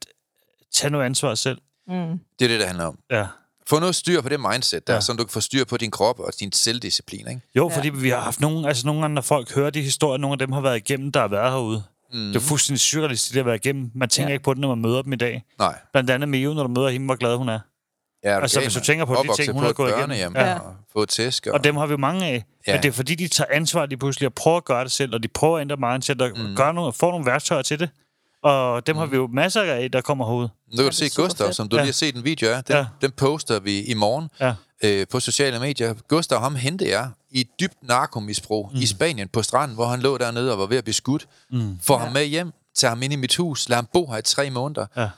tage noget ansvar selv. Mm. Det er det, det handler om. Ja. Få noget styr på det mindset der, ja. så du kan få styr på din krop og din selvdisciplin, ikke? Jo, fordi ja. vi har haft nogle, altså nogle gange, når folk hører de historier, nogle af dem har været igennem, der har været herude. Mm. Det er fuldstændig surrealistisk, det at være igennem. Man tænker ja. ikke på det, når man møder dem i dag. Nej. Blandt andet Mio, når du møder hende, hvor glad hun er. Ja, altså, hvis du tænker på de ting, hun har gået igennem. Ja. Og få tæsk. Og... og dem har vi mange af. Ja. Men det er fordi, de tager ansvar de pludselig og prøver at gøre det selv, og de prøver at ændre mindset og mm. gøre nogle, få nogle værktøjer til det. Og dem mm. har vi jo masser af, der kommer herude. Nu kan du se Gustav, fedt. som du ja. lige har set en video af. Den, ja. den poster vi i morgen ja. øh, på sociale medier. Gustav, ham hentede jeg i et dybt narkomisbrug mm. i Spanien på stranden, hvor han lå dernede og var ved at blive skudt. Mm. Få ja. ham med hjem, tage ham ind i mit hus, lad ham bo her i tre måneder. Ja.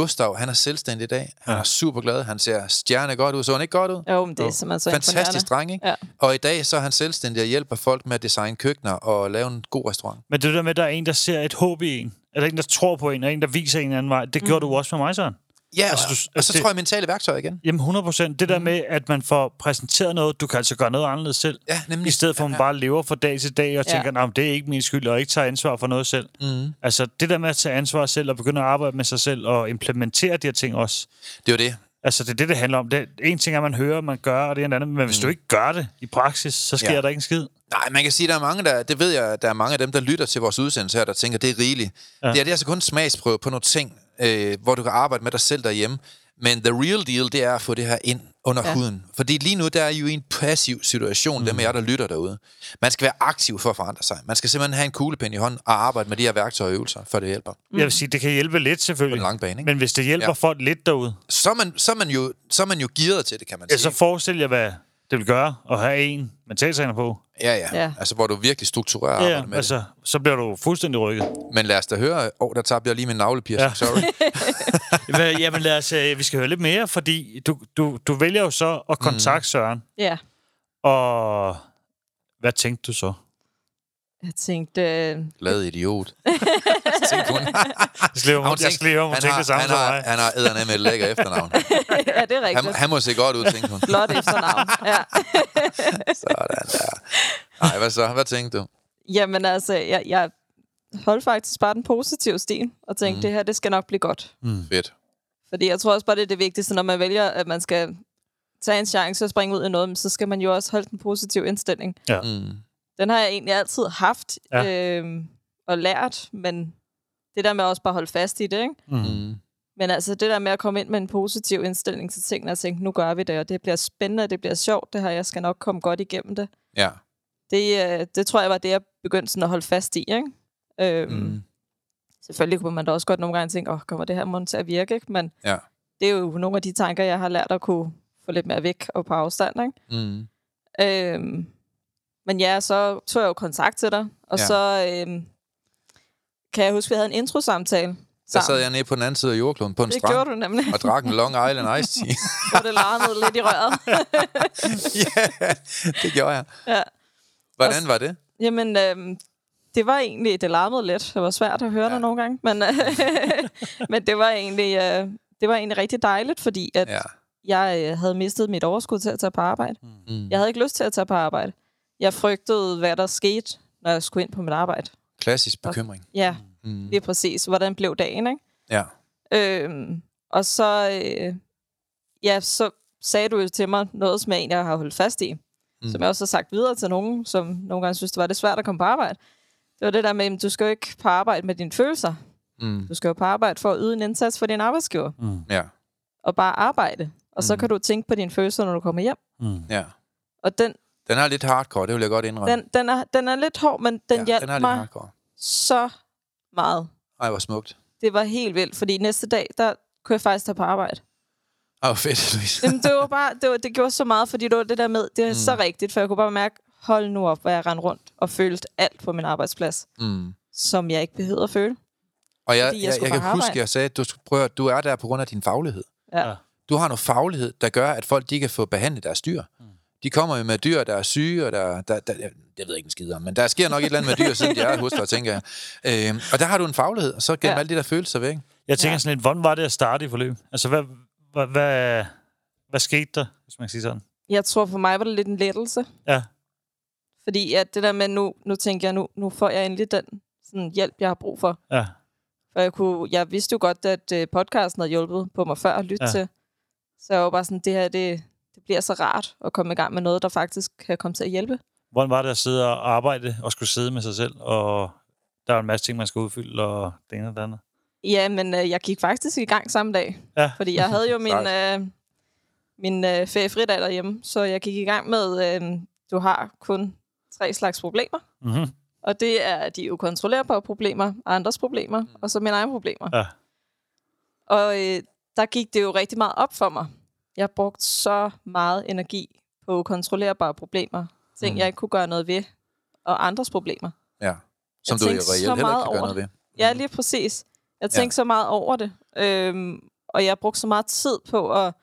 Gustav, han er selvstændig i dag. Han ja. er super glad. Han ser stjerne godt ud. Så han ikke godt ud? Jo, men det er simpelthen så Fantastisk dreng, ikke? Ja. Og i dag så er han selvstændig og hjælper folk med at designe køkkener og lave en god restaurant. Men det der med, at der er en, der ser et håb i en, eller en, der tror på en, og en, der viser en anden vej, det mm. gjorde du også med mig, Søren. Ja, altså, du, og så det, tror jeg mentale værktøjer igen. Jamen 100 procent. Det der mm. med, at man får præsenteret noget, du kan altså gøre noget anderledes selv. Ja, nemlig. I stedet for, at man ja, ja. bare lever fra dag til dag og ja. tænker, nej, det er ikke min skyld, og ikke tager ansvar for noget selv. Mm. Altså det der med at tage ansvar selv og begynde at arbejde med sig selv og implementere de her ting også. Det er jo det. Altså, det er det, det handler om. Det, en ting er, at man hører, man gør, og det er en anden. Men hvis mm. du ikke gør det i praksis, så sker ja. der ikke en skid. Nej, man kan sige, der er mange, der, det ved jeg, der er mange af dem, der lytter til vores udsendelse her, der tænker, det er rigeligt. Ja. Det, er, det er altså kun smagsprøve på nogle ting, øh, hvor du kan arbejde med dig selv derhjemme. Men the real deal, det er at få det her ind under ja. huden. Fordi lige nu, der er jo i en passiv situation, mm. dem af jer, der lytter derude. Man skal være aktiv for at forandre sig. Man skal simpelthen have en kuglepen i hånden og arbejde med de her værktøjer og øvelser, for det hjælper. Mm. Jeg vil sige, det kan hjælpe lidt selvfølgelig. På lang bane, ikke? Men hvis det hjælper ja. folk lidt derude... Så er, man, så, er man jo, så er man jo gearet til det, kan man ja, sige. så forestil jer, hvad det vil gøre at have en mentaltræner på. Ja, ja, ja. Altså, hvor du virkelig strukturerer ja, arbejdet med altså, det. så bliver du fuldstændig rykket. Men lad os da høre... Åh, oh, der tabte jeg lige min navlepiercing, ja. sorry. [laughs] Jamen, lad os, uh, vi skal høre lidt mere, fordi du, du, du vælger jo så at kontakte mm. Søren. Ja. Og hvad tænkte du så? Jeg tænkte... Øh... Glad idiot. [laughs] tænkte hun. skal hun, jeg skal hun tænkte det samme han har, Han har æderne med et lækker efternavn. [laughs] ja, det er rigtigt. Han, han må se godt ud, tænkte hun. Flot efternavn, ja. [laughs] Sådan der. Nej, hvad så? Hvad tænkte du? Jamen altså, jeg, jeg holdt faktisk bare den positive stil, og tænkte, mm. det her, det skal nok blive godt. Mm. Fedt. Fordi jeg tror også bare, det er det vigtigste, når man vælger, at man skal tage en chance og springe ud i noget, så skal man jo også holde den positive indstilling. Ja. Mm. Den har jeg egentlig altid haft ja. øh, og lært, men det der med også bare holde fast i det, ikke? Mm. Men altså det der med at komme ind med en positiv indstilling til tingene og tænke, nu gør vi det, og det bliver spændende, det bliver sjovt, det her, jeg skal nok komme godt igennem det. Ja. Det, øh, det tror jeg var det, jeg begyndte sådan at holde fast i, ikke? Øhm, mm. Selvfølgelig kunne man da også godt nogle gange tænke, åh, oh, kommer det her måned til at virke, ikke? Men ja. det er jo nogle af de tanker, jeg har lært at kunne få lidt mere væk og på afstand, ikke? Mm. Øhm, Men ja, så tog jeg jo kontakt til dig, og Ja. så øh, kan jeg huske, at vi havde en intro-samtale Der sad jeg nede på den anden side af jordkloden på en Det strand gjorde du nemlig, og drak en Long Island Ice Tea. [laughs] hvor det larmede lidt i røret. [laughs] ja, det gjorde jeg. ja. Hvordan var det? Jamen, øh, det var egentlig, det larmede lidt. Det var svært at høre ja. det nogle gange, men, [laughs] men det var egentlig, øh, det var egentlig rigtig dejligt, fordi at Ja. jeg øh, havde mistet mit overskud til at tage på arbejde. Mm. Jeg havde ikke lyst til at tage på arbejde. Jeg frygtede, hvad der skete, når jeg skulle ind på mit arbejde. Klassisk bekymring. Ja, Mm. lige præcis. Hvordan blev dagen, ikke? Ja. Øhm, og så, øh, ja, så sagde du jo til mig noget, som jeg egentlig har holdt fast i. Mm. Som jeg også har sagt videre til nogen, som nogle gange synes, det var det svært at komme på arbejde. Det var det der med, at du skal jo ikke på arbejde med dine følelser. Mm. Du skal jo på arbejde for at yde en indsats for din arbejdsgiver. Mm. Ja. Og bare arbejde. Og så Mm. kan du tænke på dine følelser, når du kommer hjem. Mm. ja. Og den, Den er lidt hardcore, det vil jeg godt indrømme. den, den, er, den er lidt hård, men den ja, hjalp den er lidt mig hardcore. så meget. Ej, hvor smukt. Det var helt vildt, fordi næste dag, der kunne jeg faktisk tage på arbejde. Ej, hvor fedt, Louise. Jamen, det var bare, det, var, det gjorde så meget, fordi det var det der med, det er mm. så rigtigt, for jeg kunne bare mærke, hold nu op, hvor jeg rendte rundt og følte alt på min arbejdsplads, Mm. som jeg ikke behøvede at føle. Og jeg, Fordi jeg jeg, jeg, kan huske, arbejde. jeg sagde, at du, at du er der på grund af din faglighed. Ja. Ja. Du har noget faglighed, der gør, at folk de kan få behandlet deres dyr. Mm. De kommer jo med dyr, der er syge, og der, der, der jeg ved ikke en skid om, men der sker nok et eller andet med dyr, siden de er hos dig, tænker jeg. Øh, og der har du en faglighed, og så gennem Ja. alle de der følelser væk. Jeg tænker Ja. sådan lidt, hvordan var det at starte i forløb? Altså, hvad, hvad, hvad, hvad skete der, hvis man kan sige sådan? Jeg tror for mig var det lidt en lettelse, Ja. fordi at det der med, nu, nu tænker jeg, nu, nu får jeg endelig den sådan, hjælp, jeg har brug for. Ja. For jeg, kunne, jeg vidste jo godt, at øh, podcasten havde hjulpet på mig før at lytte ja. til. Så jeg var bare sådan, det her, det, det bliver så rart at komme i gang med noget, der faktisk kan komme til at hjælpe. Hvordan var det at sidde og arbejde og skulle sidde med sig selv, og der er en masse ting, man skal udfylde, og det ene og det andet? Ja, men øh, jeg gik faktisk i gang samme dag. Ja. Fordi jeg havde jo [laughs] min, øh, min øh, feriefridag derhjemme, så jeg gik i gang med, øh, du har kun tre slags problemer. Mm-hmm. Og det er de ukontrollerbare problemer, andres problemer, og så mine egne problemer. Ja. Og øh, der gik det jo rigtig meget op for mig. Jeg brugte så meget energi på ukontrollerbare problemer. Ting, Mm. jeg ikke kunne gøre noget ved. Og andres problemer. Ja. Som Jeg du reelt heller ikke meget kan gøre noget ved. Ja, lige præcis. Jeg tænkte ja. så meget over det. Øhm, og jeg brugte så meget tid på at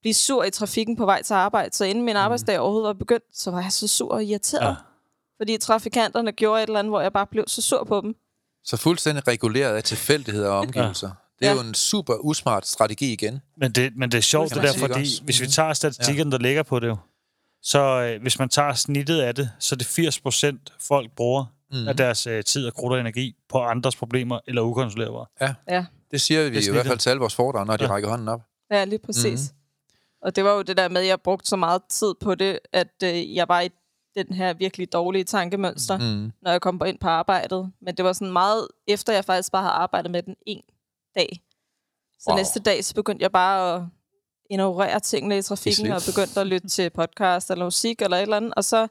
blive sur i trafikken på vej til arbejde. Så inden min arbejdsdag overhovedet var begyndt, så var jeg så sur og irriteret. Ja. Fordi trafikanterne gjorde et eller andet, hvor jeg bare blev så sur på dem. Så fuldstændig reguleret af tilfældigheder og omgivelser. Det er Ja. jo en super usmart strategi igen. Men det, men det er sjovt, Det det, der, fordi også. hvis vi Mhm. tager statistikken, der ligger på det jo, så øh, hvis man tager snittet af det, så er det 80 procent folk bruger mm. af deres øh, tid og krudt og energi på andres problemer eller ukontrollerbare. Ja, Det siger vi Det i hvert fald til alle vores foredrag, når de Ja. rækker hånden op. ja lige præcis. Mm-hmm. Og det var jo det der med, at jeg brugte så meget tid på det, at øh, jeg var i den her virkelig dårlige tankemønster, mm. Mm. når jeg kom ind på arbejdet. Men det var sådan meget, efter jeg faktisk bare havde arbejdet med den en dag. Så Wow. næste dag, så begyndte jeg bare at ignorere tingene i trafikken, og begyndte at lytte til podcast eller musik eller et eller andet. Og så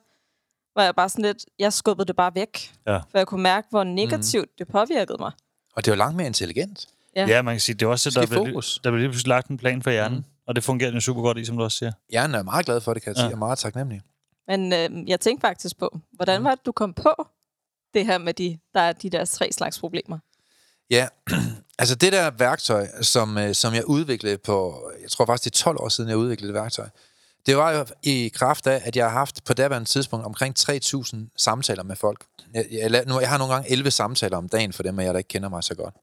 var jeg bare sådan lidt, jeg skubbede det bare væk. Ja. For jeg kunne mærke, hvor negativt mm. det påvirkede mig. Og det jo langt mere intelligent. Ja. Ja, man kan sige, det er også, Skal der bliver, fokus. der bliver lige pludselig lagt en plan for hjernen, mm. og det fungerer den jo super godt i, som du også siger. Hjernen er meget glad for det, kan jeg Ja. sige, og meget taknemmelig. Men øh, jeg tænkte faktisk på, hvordan Mm. var det, du kom på det her med, de, der er de der tre slags problemer? Ja, [clears throat] altså det der værktøj, som, øh, som jeg udviklede på, jeg tror faktisk det er 12 år siden, jeg udviklede det værktøj, det var jo i kraft af, at jeg har haft på daværende tidspunkt omkring 3.000 samtaler med folk. Jeg, jeg, nu, jeg har nogle gange 11 samtaler om dagen for dem, af jeg der ikke kender mig så godt.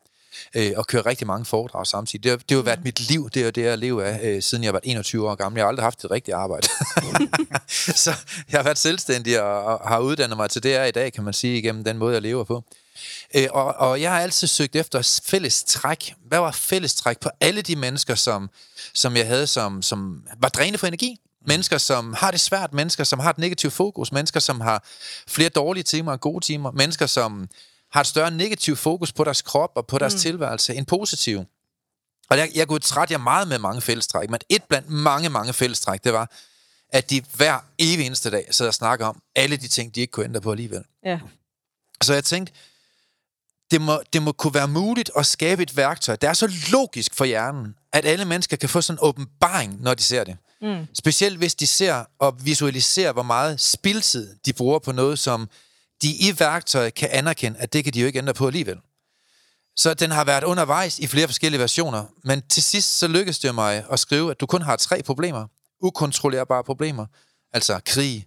Øh, og kører rigtig mange foredrag samtidig. Det, har- det har jo været mit liv, det er jo det, jeg lever af, øh, siden jeg var 21 år gammel. Jeg har aldrig haft et rigtigt arbejde. [laughs] så jeg har været selvstændig og, og har uddannet mig til det, jeg er i dag, kan man sige, igennem den måde, jeg lever på. Øh, og, og jeg har altid søgt efter fælles træk. Hvad var fælles træk på alle de mennesker, som, som jeg havde, som, som var drænet for energi? Mennesker, som har det svært, mennesker, som har et negativt fokus, mennesker, som har flere dårlige timer og gode timer, mennesker, som har et større negativt fokus på deres krop og på deres mm. tilværelse end positiv. Og jeg, jeg kunne træt jer meget med mange fællestræk, men et blandt mange, mange fællestræk, det var, at de hver evig eneste dag sidder og snakker om alle de ting, de ikke kunne ændre på alligevel. Ja. Så jeg tænkte, det må, det må kunne være muligt at skabe et værktøj, der er så logisk for hjernen, at alle mennesker kan få sådan en åbenbaring, når de ser det. Mm. Specielt hvis de ser og visualiserer, hvor meget spildtid de bruger på noget, som de i værktøjet kan anerkende, at det kan de jo ikke ændre på alligevel. Så den har været undervejs i flere forskellige versioner, men til sidst så lykkedes det mig at skrive, at du kun har tre problemer. Ukontrollerbare problemer. Altså krig,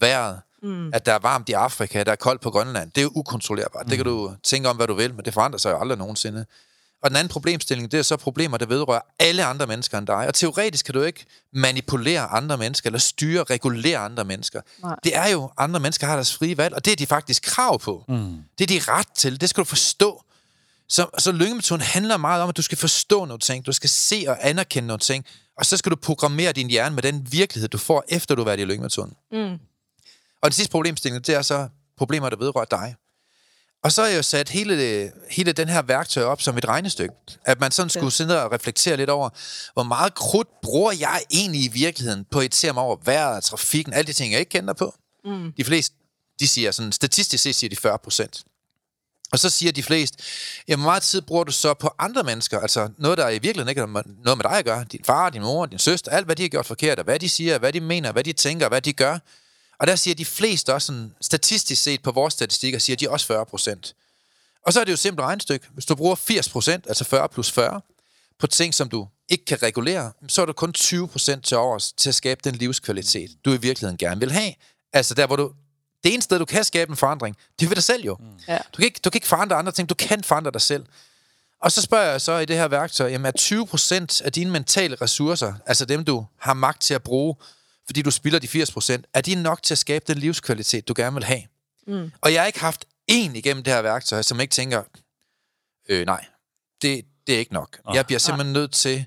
vejret, mm. at der er varmt i Afrika, der er koldt på Grønland. Det er jo ukontrollerbart. Mm. Det kan du tænke om, hvad du vil, men det forandrer sig jo aldrig nogensinde. Og den anden problemstilling, det er så problemer, der vedrører alle andre mennesker end dig. Og teoretisk kan du ikke manipulere andre mennesker, eller styre, regulere andre mennesker. Nej. Det er jo, andre mennesker har deres frie valg, og det er de faktisk krav på. Mm. Det er de ret til. Det skal du forstå. Så, så lyngemetoden handler meget om, at du skal forstå nogle ting, du skal se og anerkende nogle ting, og så skal du programmere din hjerne med den virkelighed, du får, efter du har været i lyngemetoden. Mm. Og det sidste problemstilling, det er så problemer, der vedrører dig. Og så har jeg jo sat hele, hele den her værktøj op som et regnestykke. At man sådan skulle sidde og reflektere lidt over, hvor meget krudt bruger jeg egentlig i virkeligheden på et serum over vejret, trafikken, alle de ting, jeg ikke kender på. Mm. De fleste, de siger sådan, statistisk set siger de 40 procent. Og så siger de fleste, ja, hvor meget tid bruger du så på andre mennesker? Altså noget, der i virkeligheden ikke har noget med dig at gøre. Din far, din mor, din søster, alt hvad de har gjort forkert, og hvad de siger, hvad de mener, hvad de tænker, hvad de gør. Og der siger de fleste også sådan, statistisk set på vores statistikker, siger de også 40 procent. Og så er det jo simpelt regnstykke. Hvis du bruger 80 procent, altså 40 plus 40, på ting, som du ikke kan regulere, så er du kun 20 procent til overs til at skabe den livskvalitet, du i virkeligheden gerne vil have. Altså der, hvor du det eneste sted, du kan skabe en forandring, det er ved dig selv jo. Mm. Ja. Du, kan ikke, du kan ikke forandre andre ting, du kan forandre dig selv. Og så spørger jeg så i det her værktøj, jamen er 20% af dine mentale ressourcer, altså dem du har magt til at bruge, fordi du spilder de 80%, er de nok til at skabe den livskvalitet, du gerne vil have? Mm. Og jeg har ikke haft en igennem det her værktøj, som ikke tænker, øh, nej, det, det er ikke nok. Oh. Jeg bliver simpelthen nødt til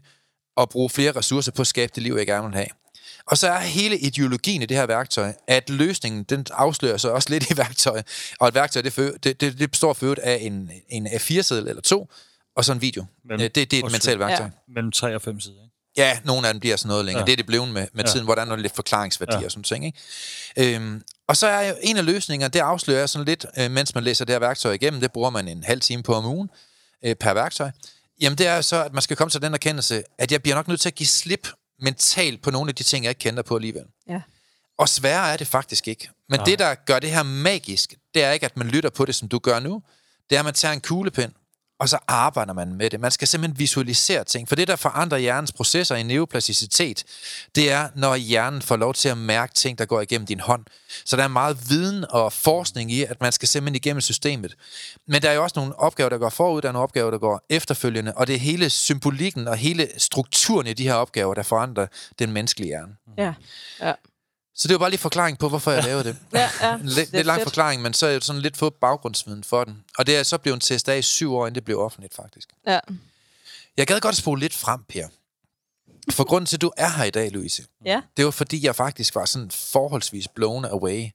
at bruge flere ressourcer på at skabe det liv, jeg gerne vil have. Og så er hele ideologien i det her værktøj, at løsningen, den afslører sig også lidt i værktøjet. Og et værktøj, det, for, det, det, det består for af en, en A4-seddel eller to, og så en video. Mellem, det, det er et mentalt værktøj. Ja. Mellem tre og fem sider, ikke? Ja, nogle af dem bliver sådan noget længere. Ja. Det er det blevet med, med ja. tiden, hvor der er noget lidt forklaringsværdi ja. og sådan ting. Ikke? Øhm, og så er jo en af løsningerne, det afslører jeg sådan lidt, øh, mens man læser det her værktøj igennem. Det bruger man en halv time på om ugen øh, per værktøj. Jamen det er så, at man skal komme til den erkendelse, at jeg bliver nok nødt til at give slip mentalt på nogle af de ting, jeg ikke kender på alligevel. Ja. Og sværere er det faktisk ikke. Men Nej. det, der gør det her magisk, det er ikke, at man lytter på det, som du gør nu. Det er, at man tager en kuglepen, og så arbejder man med det. Man skal simpelthen visualisere ting, for det, der forandrer hjernens processer i neoplasticitet, det er, når hjernen får lov til at mærke ting, der går igennem din hånd. Så der er meget viden og forskning i, at man skal simpelthen igennem systemet. Men der er jo også nogle opgaver, der går forud, der er nogle opgaver, der går efterfølgende, og det er hele symbolikken og hele strukturen i de her opgaver, der forandrer den menneskelige hjerne. Ja, ja. Så det var bare lige forklaring på, hvorfor jeg lavede det. [laughs] ja, ja. En lidt, lidt lang fedt. forklaring, men så er det sådan lidt få baggrundsviden for den. Og det er så blevet testet af i syv år, inden det blev offentligt, faktisk. Ja. Jeg gad godt spole lidt frem, Per. For grunden til, at du er her i dag, Louise, ja. det var fordi, jeg faktisk var sådan forholdsvis blown away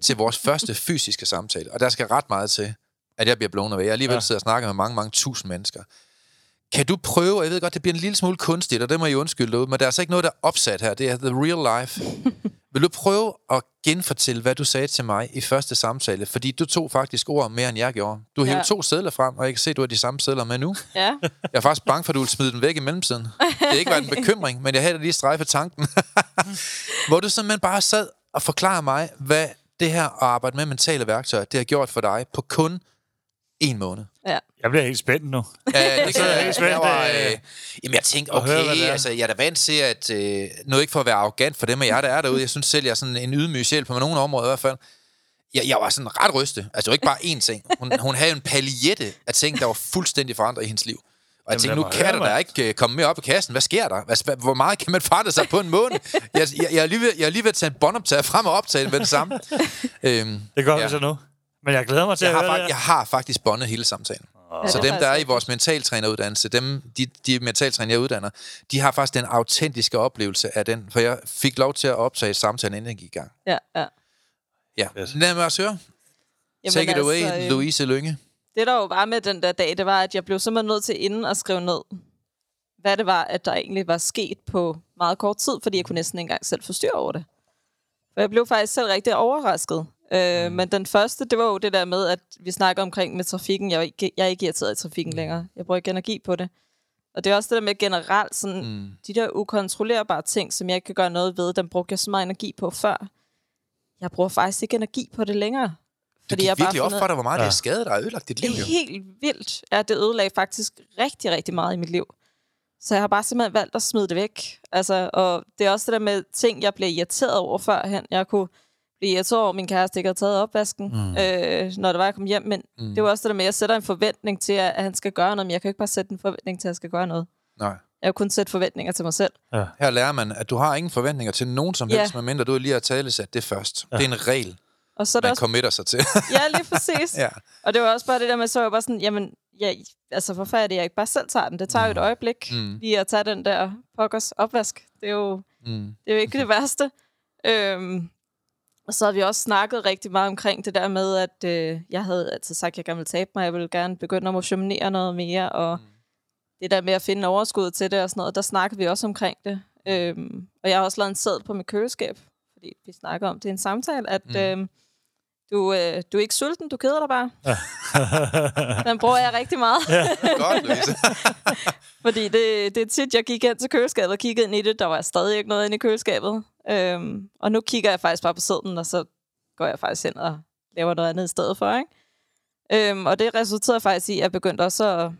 til vores [laughs] første fysiske samtale. Og der skal ret meget til, at jeg bliver blown away. Jeg alligevel ja. sidder og snakker med mange, mange tusind mennesker. Kan du prøve, jeg ved godt, det bliver en lille smule kunstigt, og det må jeg undskylde men der er altså ikke noget, der er opsat her. Det er the real life. [laughs] Vil du prøve at genfortælle, hvad du sagde til mig i første samtale? Fordi du tog faktisk ord mere, end jeg gjorde. Du hævde ja. to sædler frem, og jeg kan se, at du har de samme sædler med nu. Ja. Jeg er faktisk bange for, at du vil smide den væk i mellemtiden. Det er ikke været en bekymring, men jeg havde lige strejfet tanken. [laughs] Hvor du simpelthen bare sad og forklarede mig, hvad det her at arbejde med mentale værktøjer, det har gjort for dig på kun en måned. Ja. Jeg bliver helt spændt nu. Ja, det [laughs] kan jeg helt spændt. Jeg, var, øh, jamen, jeg tænkte, okay, høre, altså, jeg er da vant til, at øh, nu ikke for at være arrogant for dem og jeg, der er derude, jeg synes selv, jeg er sådan en ydmyg sjæl på nogle områder i hvert fald. Jeg, jeg var sådan ret rystet. Altså, det var ikke bare én ting. Hun, hun havde en paljette af ting, der var fuldstændig forandret i hendes liv. Og jeg tænkte, nu kan der da ikke uh, komme mere op i kassen. Hvad sker der? Hvad, hvor meget kan man forandre sig på en måned? Jeg, jeg, jeg, er lige ved, jeg er lige ved at tage en båndoptager frem og optage med det samme. [laughs] øhm, det gør ja. vi så nu. Men jeg glæder mig til jeg at har høre det. Jeg har faktisk båndet hele samtalen. Ja, så dem, der er i vores mentaltræneruddannelse, dem, de, de mentaltræner, jeg uddanner, de har faktisk den autentiske oplevelse af den, for jeg fik lov til at optage samtalen, inden jeg gik i gang. Ja, ja. Ja, yes. lad mig også høre. Jamen Take it altså, away, øh, Louise Lønge. Det der jo var med den der dag, det var, at jeg blev simpelthen nødt til inden at skrive ned, hvad det var, at der egentlig var sket på meget kort tid, fordi jeg kunne næsten ikke engang selv forstyrre over det. For jeg blev faktisk selv rigtig overrasket. Øh, mm. Men den første, det var jo det der med, at vi snakker omkring med trafikken. Jeg er ikke, jeg er ikke irriteret i trafikken mm. længere. Jeg bruger ikke energi på det. Og det er også det der med generelt, sådan, mm. de der ukontrollerbare ting, som jeg ikke kan gøre noget ved, dem brugte jeg så meget energi på før. Jeg bruger faktisk ikke energi på det længere. Det gik jeg virkelig op for dig, hvor meget ja. det har skadet dig og ødelagt dit liv. Det er helt vildt. Ja, det ødelagde faktisk rigtig, rigtig meget i mit liv. Så jeg har bare simpelthen valgt at smide det væk. Altså, og det er også det der med ting, jeg blev irriteret over førhen. Jeg kunne irriteret over, at min kæreste ikke havde taget opvasken, mm. øh, når det var, jeg kom hjem. Men mm. det var også det der med, at jeg sætter en forventning til, at han skal gøre noget, men jeg kan ikke bare sætte en forventning til, at han skal gøre noget. Nej. Jeg kan kun sætte forventninger til mig selv. Ja. Her lærer man, at du har ingen forventninger til nogen som helst, ja. medmindre du lige har talesat det først. Ja. Det er en regel, og så er man også... committer sig til. ja, lige præcis. [laughs] ja. Og det var også bare det der med, så var jeg bare sådan, jamen, ja, altså hvorfor er det, jeg ikke bare selv tager den? Det tager jo et mm. øjeblik mm. lige at tage den der pokkers opvask. Det er jo, mm. det er jo ikke det [laughs] værste. Øhm, og så har vi også snakket rigtig meget omkring det der med, at øh, jeg havde altså sagt, at jeg gerne ville tabe mig. Jeg ville gerne begynde at motionere noget mere, og mm. det der med at finde overskud til det og sådan noget, der snakkede vi også omkring det. Øhm, og jeg har også lavet en sæd på mit køleskab, fordi vi snakker om det i en samtale, at mm. øhm, du, øh, du er ikke sulten, du keder dig bare. [laughs] Den bruger jeg rigtig meget. Ja. Godt, Louise. [laughs] Fordi det, det er tit, jeg gik ind til køleskabet og kiggede ind i det. Der var stadig ikke noget inde i køleskabet. Øhm, og nu kigger jeg faktisk bare på sæden, og så går jeg faktisk ind og laver noget andet i stedet for. Ikke? Øhm, og det resulterede faktisk i, at jeg begyndte også at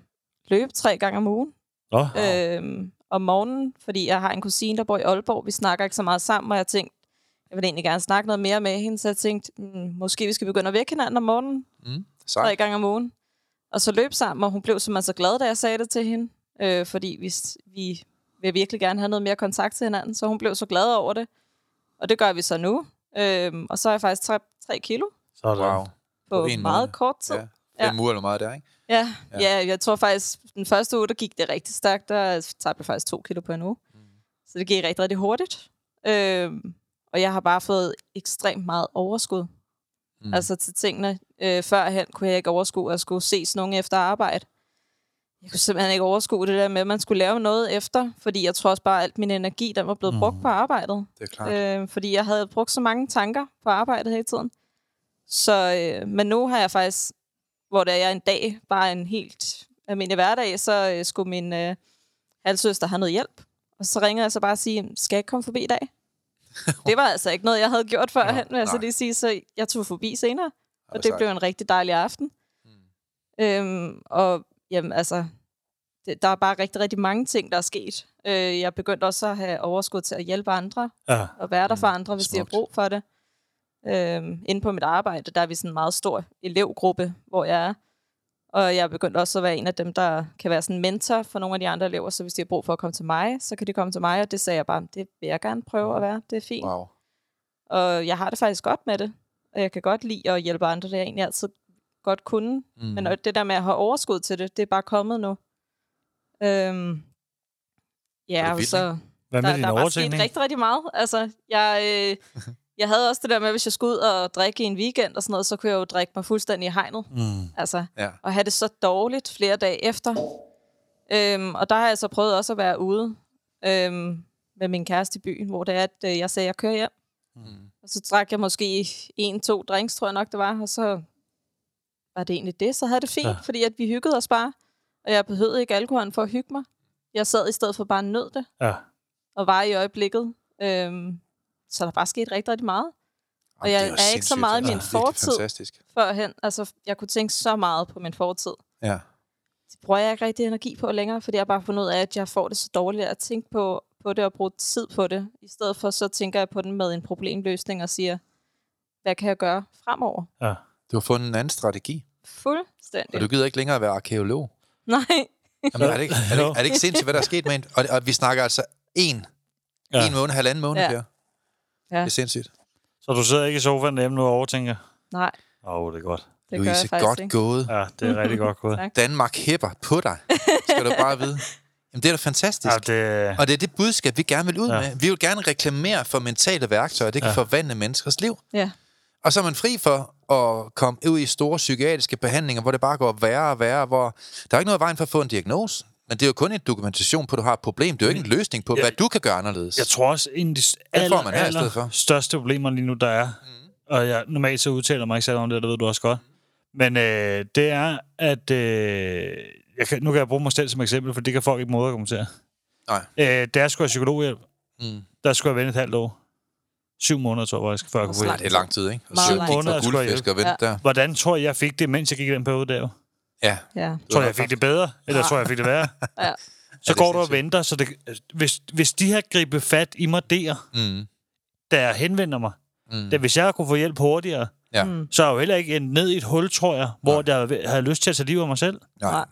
løbe tre gange om ugen. Oh. Øhm, om morgenen, fordi jeg har en kusine, der bor i Aalborg. Vi snakker ikke så meget sammen, og jeg tænkte, jeg vil egentlig gerne snakke noget mere med hende, så jeg tænkte, mm, måske vi skal begynde at vække hinanden om morgenen. Mm, tre gange om ugen. Og så løb sammen, og hun blev simpelthen så glad, da jeg sagde det til hende. Øh, fordi vi, vi vil virkelig gerne have noget mere kontakt til hinanden, så hun blev så glad over det. Og det gør vi så nu. Øh, og så er jeg faktisk 3, 3 kilo. Sådan. Wow. På, på meget måned. kort tid. Ja. Fem ja. uger eller meget der, ikke? Ja, ja. ja, jeg tror faktisk, den første uge, der gik det rigtig stærkt. Der tabte jeg faktisk to kilo på en uge. Mm. Så det gik rigtig, rigtig hurtigt. Øh, og jeg har bare fået ekstremt meget overskud. Mm. Altså til tingene. Øh, førhen kunne jeg ikke overskue at skulle ses nogen efter arbejde. Jeg kunne simpelthen ikke overskue det der med, at man skulle lave noget efter, fordi jeg tror også bare, at alt min energi, den var blevet mm. brugt på arbejdet. Det er klart. Øh, fordi jeg havde brugt så mange tanker på arbejdet hele tiden. Så, øh, men nu har jeg faktisk, hvor det er en dag, bare en helt almindelig hverdag, så øh, skulle min øh, halvsøster have noget hjælp. Og så ringer jeg så bare og siger, skal jeg ikke komme forbi i dag? [laughs] det var altså ikke noget, jeg havde gjort førhen, vil jeg så lige sige. Så jeg tog forbi senere, og det blev en rigtig dejlig aften. Mm. Øhm, og jamen, altså, det, der er bare rigtig, rigtig mange ting, der er sket. Øh, jeg begyndte også at have overskud til at hjælpe andre, ja. og være der for mm. andre, hvis Smukt. de har brug for det. Øhm, inde på mit arbejde, der er vi sådan en meget stor elevgruppe, hvor jeg er. Og jeg er begyndt også at være en af dem, der kan være sådan en mentor for nogle af de andre elever, så hvis de har brug for at komme til mig, så kan de komme til mig, og det sagde jeg bare, det vil jeg gerne prøve at være, det er fint. Wow. Og jeg har det faktisk godt med det, og jeg kan godt lide at hjælpe andre, det er egentlig altid godt kunne. Mm. Men det der med at have overskud til det, det er bare kommet nu. Øhm, ja, og så... Hvad med der, din der er sket rigtig, rigtig meget. Altså, jeg, øh, [laughs] jeg havde også det der med, at hvis jeg skulle ud og drikke i en weekend og sådan noget, så kunne jeg jo drikke mig fuldstændig i hegnet. Mm. Altså, ja. og have det så dårligt flere dage efter. Øhm, og der har jeg så prøvet også at være ude øhm, med min kæreste i byen, hvor det er, at øh, jeg sagde, at jeg kører hjem. Mm. Og så drak jeg måske en, to drinks, tror jeg nok det var, og så var det egentlig det. Så havde det fint, ja. fordi at vi hyggede os bare. Og jeg behøvede ikke alkoholen for at hygge mig. Jeg sad i stedet for bare nød det. Ja. Og var i øjeblikket. Øhm, så der er bare sket rigtig, rigtig meget. Og jeg er, er ikke så meget i min ja, fortid førhen. Altså, jeg kunne tænke så meget på min fortid. Ja. Det bruger jeg ikke rigtig energi på længere, fordi jeg har bare fundet ud af, at jeg får det så dårligt at tænke på, på det og bruge tid på det. I stedet for, så tænker jeg på den med en problemløsning og siger, hvad kan jeg gøre fremover? Ja. Du har fundet en anden strategi. Fuldstændig. Og du gider ikke længere være arkeolog. Nej. Jamen, er, det ikke, er, det, er det ikke sindssygt, hvad der er sket med en? Og, og vi snakker altså en, ja. en måned, halvanden måned, ja. Per. Ja. Det er sindssygt. Så du sidder ikke i sofaen hjemme nu og overtænker? Nej. Åh, oh, det er godt. Det Louise, gør jeg godt ikke. gået. Ja, det er rigtig godt gået. [laughs] Danmark hæpper på dig, skal du bare vide. Jamen, det er da fantastisk. Ja, det... Og det er det budskab, vi gerne vil ud ja. med. Vi vil gerne reklamere for mentale værktøjer, det kan ja. forvandle menneskers liv. Ja. Og så er man fri for at komme ud i store psykiatriske behandlinger, hvor det bare går værre og værre, hvor der er ikke noget vejen for at få en diagnose. Men det er jo kun en dokumentation på, at du har et problem. Det er jo ikke en løsning på, ja. hvad du kan gøre anderledes. Jeg tror også, en af de aller, man aller for. største problemer lige nu, der er, mm. og jeg normalt så udtaler mig ikke selv om det, det ved du også godt, men øh, det er, at øh, jeg kan, nu kan jeg bruge mig selv som eksempel, for det kan folk ikke måde at kommentere. Nej. Øh, da jeg skulle have psykologhjælp, Mm. der skulle jeg vente et halvt år. Syv måneder, tror jeg, før jeg kunne få hjælp. Det er lang tid, ikke? Og syv måneder skulle jeg guldfisk og vente Ja. der. Hvordan tror jeg, jeg fik det, mens jeg gik i den periode der? Ja. Ja. Tror jeg, jeg fik det bedre? Eller tror jeg, jeg fik det værre? [laughs] Ja. Så går du og venter, så det, hvis, hvis de har grebet fat i mig der, Mm. da jeg henvender mig, Mm. da hvis jeg kunne få hjælp hurtigere, Ja. Mm. så er jeg jo heller ikke endt ned i et hul, tror jeg, hvor Nej. jeg havde lyst til at tage livet af mig selv. Nej.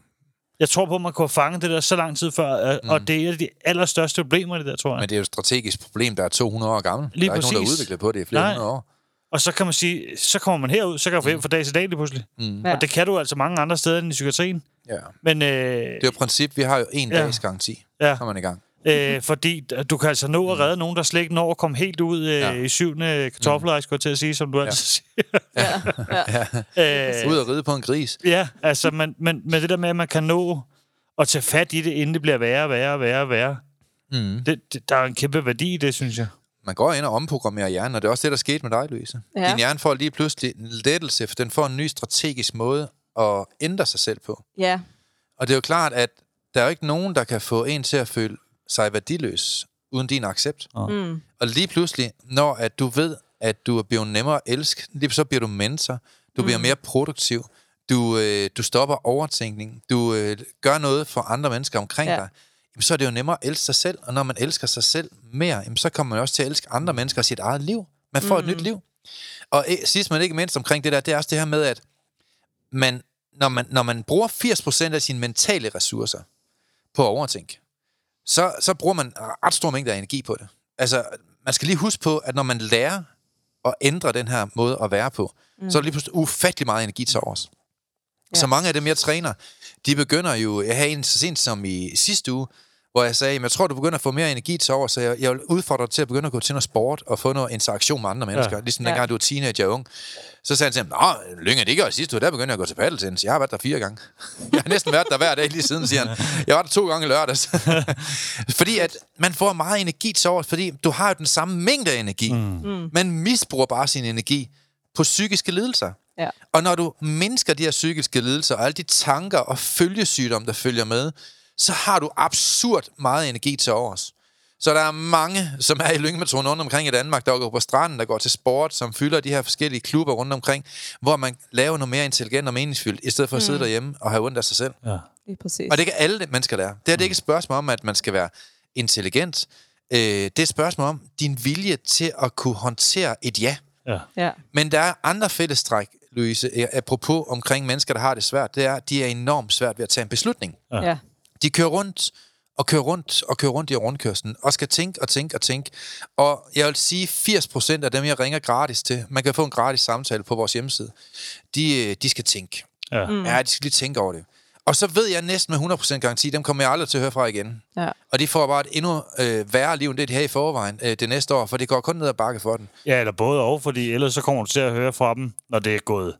Jeg tror på, at man kunne have fanget det der så lang tid før, mm. og det er et af de allerstørste problemer, det der, tror jeg. Men det er jo et strategisk problem, der er 200 år gammel. Lige der er ikke nogen, der har præcis. udviklet på det i flere Nej. hundrede år. Og så kan man sige, så kommer man herud, så kan jeg få hjælp fra dag til dag lige pludselig. Mm. Ja. Og det kan du altså mange andre steder end i psykiatrien. Ja. Men øh, Det er jo princip, vi har jo en Ja. dags garanti. Ja. Så er man i gang. øh, fordi du kan altså nå at redde nogen, der slet ikke når at komme helt ud øh, Ja. i syvende kartoffelrejs, skulle jeg til at sige, som du altid siger. Ja. [laughs] ja. Øh, [laughs] Ud og ride på en gris. Ja, altså, men, men med det der med, at man kan nå at tage fat i det, inden det bliver værre, værre, værre, værre. Mm. Det, det, der er en kæmpe værdi i det, synes jeg. Man går ind og omprogrammerer hjernen, og det er også det, der skete med dig, Louise. Ja. Din hjerne får lige pludselig en lettelse, for den får en ny strategisk måde at ændre sig selv på. ja. Og det er jo klart, at der er jo ikke nogen, der kan få en til at føle sig værdiløs uden din accept. Mm. Og lige pludselig, når at du ved, at du er blevet nemmere at elske, lige så bliver du mentor, du bliver mere produktiv, du, øh, du stopper overtænkning, du øh, gør noget for andre mennesker omkring Ja. dig, jamen, så er det jo nemmere at elske sig selv. Og når man elsker sig selv mere, jamen, så kommer man også til at elske andre mennesker og sit eget liv. Man får mm. et nyt liv. Og øh, sidst men ikke mindst omkring det der, det er også det her med, at man, når, man, når man bruger 80% af sine mentale ressourcer på at overtænke, så, så bruger man ret stor mængde af energi på det. Altså, man skal lige huske på, at når man lærer at ændre den her måde at være på, mm. så er der lige pludselig ufattelig meget energi til overs. Ja. Så mange af dem, jeg træner, de begynder jo... Jeg havde en så sent som i sidste uge, hvor jeg sagde, "Jamen, jeg tror, du begynder at få mere energi til over, så jeg, jeg vil udfordre dig til at begynde at gå til noget sport og få noget interaktion med andre mennesker, ja. ligesom Ja. dengang du var teenager og ung. Så sagde han til ham, Nå, Lynge, det gør jeg sidste uge, der begyndte jeg at gå til paddeltennis. Jeg har været der fire gange. [laughs] Jeg har næsten været der hver dag lige siden, siger han. Jeg var der to gange lørdags. [laughs] fordi at man får meget energi til over, fordi du har jo den samme mængde af energi. Mm. Man misbruger bare sin energi på psykiske lidelser. Ja. Og når du mindsker de her psykiske lidelser, og alle de tanker og følgesygdomme, der følger med, så har du absurd meget energi til overs. Så der er mange, som er i lyngemetoden rundt omkring i Danmark, der går på stranden, der går til sport, som fylder de her forskellige klubber rundt omkring, hvor man laver noget mere intelligent og meningsfyldt, i stedet for at sidde derhjemme og have ondt af sig selv. Ja. Lige præcis. Og det kan alle mennesker lære. Det er det er ikke et spørgsmål om, at man skal være intelligent. Øh, det er et spørgsmål om din vilje til at kunne håndtere et ja. Ja. Ja. Men der er andre fællestræk, Louise, apropos omkring mennesker, der har det svært. Det er, at de er enormt svært ved at tage en beslutning. Ja. Ja. De kører rundt og kører rundt og kører rundt i rundkørslen, og skal tænke og tænke og tænke. Og jeg vil sige, 80% af dem, jeg ringer gratis til, man kan få en gratis samtale på vores hjemmeside, de, øh, de skal tænke. Ja. Mm. Ja, de skal lige tænke over det. Og så ved jeg næsten med 100% garanti, dem kommer jeg aldrig til at høre fra igen. Ja. Og de får bare et endnu øh, værre liv, end det de har i forvejen øh, det næste år, for det går kun ned ad bakke for den. ja, eller både og, fordi ellers så kommer du til at høre fra dem, når det er gået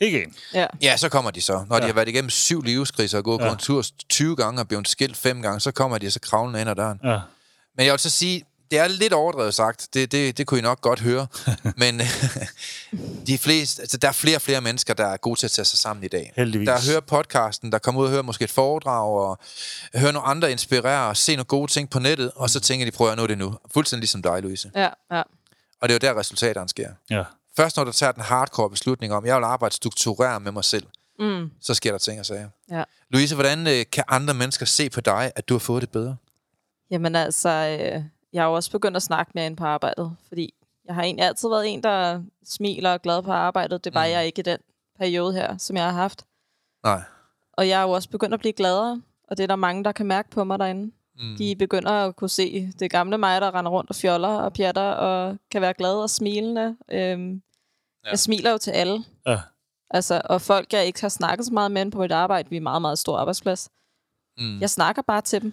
ikke ind. Ja. Ja, så kommer de så. Når ja. de har været igennem syv livskriser og gået. Ja. på en tur 20 gange og blevet skilt fem gange, så kommer de så kravlende ind ad døren. Ja. Men jeg vil så sige, det er lidt overdrevet sagt. Det, det, det kunne I nok godt høre. [laughs] Men [laughs] de fleste, altså, der er flere og flere mennesker, der er gode til at tage sig sammen i dag. Heldigvis. Der hører podcasten, der kommer ud og hører måske et foredrag, og hører nogle andre inspirere, og se nogle gode ting på nettet, og så tænker de, prøver jeg nu det nu. Fuldstændig ligesom dig, Louise. Ja. Ja. Og det er jo der, resultaterne sker. Ja. Først når du tager den hardcore beslutning om, jeg vil arbejde struktureret med mig selv, Mm. så sker der ting og sager. Ja. Louise, hvordan øh, kan andre mennesker se på dig, at du har fået det bedre? Jamen altså, øh, jeg har jo også begyndt at snakke mere ind på arbejdet, fordi jeg har egentlig altid været en, der smiler og er glad på arbejdet. Det var Mm. jeg ikke i den periode her, som jeg har haft. Nej. Og jeg er jo også begyndt at blive gladere, og det er der mange, der kan mærke på mig derinde. Mm. De begynder at kunne se det gamle mig, der render rundt og fjoller og pjatter, og kan være glad og smilende. Øhm, Ja. Jeg smiler jo til alle. Ja. Altså, og folk, jeg ikke har snakket så meget med på mit arbejde, vi er meget, meget stor arbejdsplads. Mm. Jeg snakker bare til dem.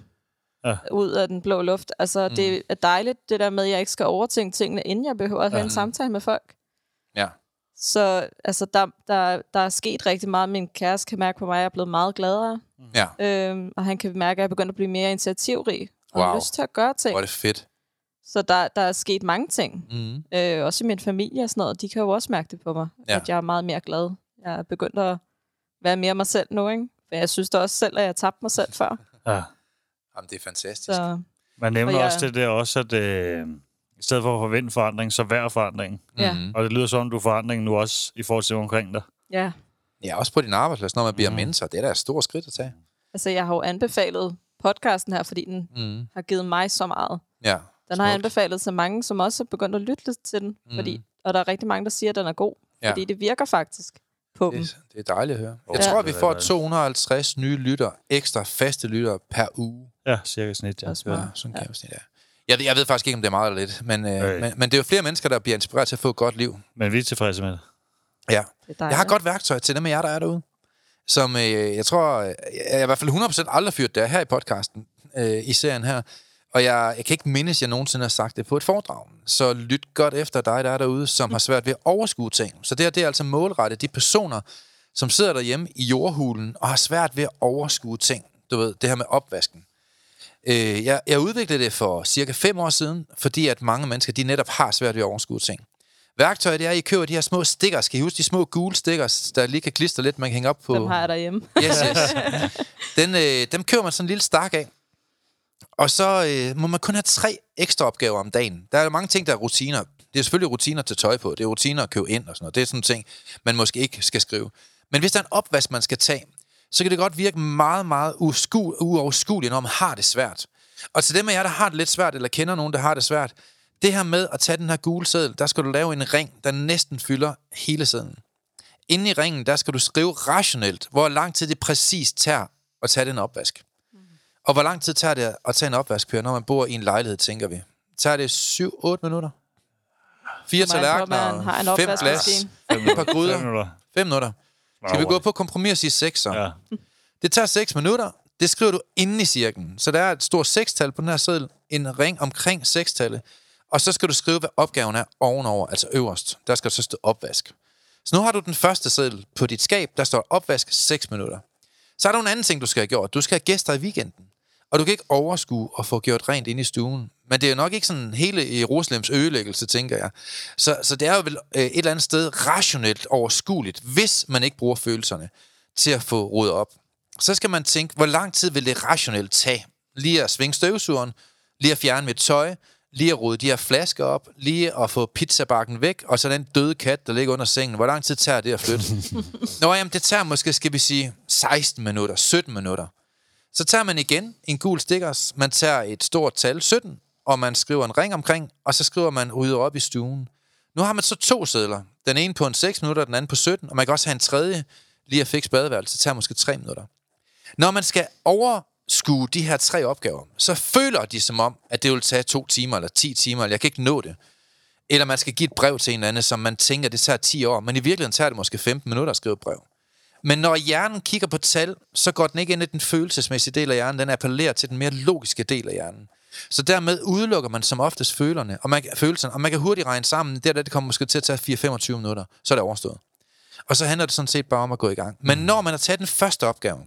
Ja. Ud af den blå luft. Altså, mm. det er dejligt, det der med, at jeg ikke skal overtænke tingene, inden jeg behøver at have Ja. en samtale med folk. Ja. Så altså, der, der, der er sket rigtig meget. Min kæreste kan mærke på mig, at jeg er blevet meget gladere. Ja, Øhm, og han kan mærke, at jeg er begyndt at blive mere initiativrig. Og Wow. har lyst til at gøre ting. hvor er det fedt. Så der, der er sket mange ting. Mm. Øh, også i min familie og sådan noget. De kan jo også mærke det på mig. Ja. At jeg er meget mere glad. Jeg er begyndt at være mere mig selv nu, ikke? Men jeg synes da også selv, at jeg tabte mig selv før. Ja. Jamen, det er fantastisk. Så, Man nævner Og jeg- også det der også, at øh, i stedet for at forvente forandring, så vær forandring. ja. Mhm. Og det lyder som, du er forandring nu også i forhold til omkring dig. ja. Ja, også på din arbejdsplads, når man bliver Mhm. mennesker. Det er da et stort skridt at tage. Altså, jeg har jo anbefalet podcasten her, fordi den Mm. har givet mig så meget. Ja. Den har jeg anbefalet til mange, som også er begyndt at lytte lidt til den. Mm. Fordi, og der er rigtig mange, der siger, at den er god. Ja. Fordi det virker faktisk på dem. Det, det er dejligt at høre. Jeg Ja. tror, vi Det får dejligt. 250 nye lytter, ekstra faste lytter per uge. Ja, cirka snit, ja. Også Ja, sådan kan ja. Jeg, ved- jeg ved faktisk ikke, om det er meget eller lidt, men, øh, Øh. men, men det er jo flere mennesker, der bliver inspireret til at få et godt liv. Men vi er tilfredse med det. Ja. Det. Jeg har godt værktøj til dem af jer, der er derude. Som øh, jeg tror, øh, jeg er i hvert fald 100% aldrig fyrt der her i podcasten, øh, i serien her. Og jeg, jeg kan ikke mindes, at jeg nogensinde har sagt det på et foredrag. Så lyt godt efter dig, der er derude, som har svært ved at overskue ting. Så det her, det er altså målrettet de personer, som sidder derhjemme i jordhulen og har svært ved at overskue ting. Du ved, det her med opvasken. Øh, jeg, jeg udviklede det for cirka fem år siden, fordi at mange mennesker, de netop har svært ved at overskue ting. Værktøjet, det er, at I køber de her små stickers. Skal I huske de små gule stickers, der lige kan klistre lidt, man kan hænge op på? Dem har jeg derhjemme. Yes, yes. [laughs] Den, øh, dem køber man sådan en lille stak af. Og så øh, må man kun have tre ekstra opgaver om dagen. Der er mange ting, der er rutiner. Det er selvfølgelig rutiner til tøj på. Det er rutiner at købe ind og sådan noget. Det er sådan ting, man måske ikke skal skrive. Men hvis der er en opvask, man skal tage, så kan det godt virke meget, meget usku- uoverskueligt, når man har det svært. Og til dem af jer, der har det lidt svært, eller kender nogen, der har det svært, det her med at tage den her gule seddel, der skal du lave en ring, der næsten fylder hele sedlen. Inde i ringen, der skal du skrive rationelt, hvor lang tid det præcis tager at tage den opvask. Og hvor lang tid tager det at tage en opvask, Per, når man bor i en lejlighed, tænker vi? Tager det 7-8 minutter? Fire tallerkener, fem glas, et par gryder, Fem minutter. [laughs] 5 minutter. Skal vi gå på kompromis og sige 6 så? Ja. Det tager 6 minutter. Det skriver du inde i cirklen. Så der er et stort sekstal på den her seddel. En ring omkring sekstallet. Og så skal du skrive, hvad opgaven er ovenover, altså øverst. Der skal så stå opvask. Så nu har du den første seddel på dit skab. Der står opvask 6 minutter. Så er der en anden ting, du skal have gjort. Du skal have gæster i weekenden. Og du kan ikke overskue og få gjort rent ind i stuen. Men det er jo nok ikke sådan hele Jerusalems ødelæggelse, tænker jeg. Så, så det er jo vel øh, et eller andet sted rationelt overskueligt, hvis man ikke bruger følelserne til at få rodet op. Så skal man tænke, hvor lang tid vil det rationelt tage? Lige at svinge støvsugeren, lige at fjerne mit tøj, lige at rode de her flasker op, lige at få pizzabakken væk, og så den døde kat, der ligger under sengen. Hvor lang tid tager det at flytte? [laughs] Nå, jamen, det tager måske, skal vi sige, 16 minutter, 17 minutter. Så tager man igen en gul stikkers, man tager et stort tal, 17, og man skriver en ring omkring, og så skriver man rydder op i stuen. Nu har man så to sædler. Den ene på en 6 minutter, den anden på 17, og man kan også have en tredje, lige at fikse badeværelset. det tager måske 3 minutter. Når man skal overskue de her tre opgaver, så føler de som om, at det vil tage to timer, eller 10 timer, eller jeg kan ikke nå det. Eller man skal give et brev til en anden, som man tænker, det tager 10 år, men i virkeligheden tager det måske 15 minutter at skrive et brev. Men når hjernen kigger på tal, så går den ikke ind i den følelsesmæssige del af hjernen, den appellerer til den mere logiske del af hjernen. Så dermed udelukker man som oftest følerne, og man, følelserne, og man kan hurtigt regne sammen, der, det kommer måske til at tage 4-25 minutter, så er det overstået. Og så handler det sådan set bare om at gå i gang. Men når man har taget den første opgave,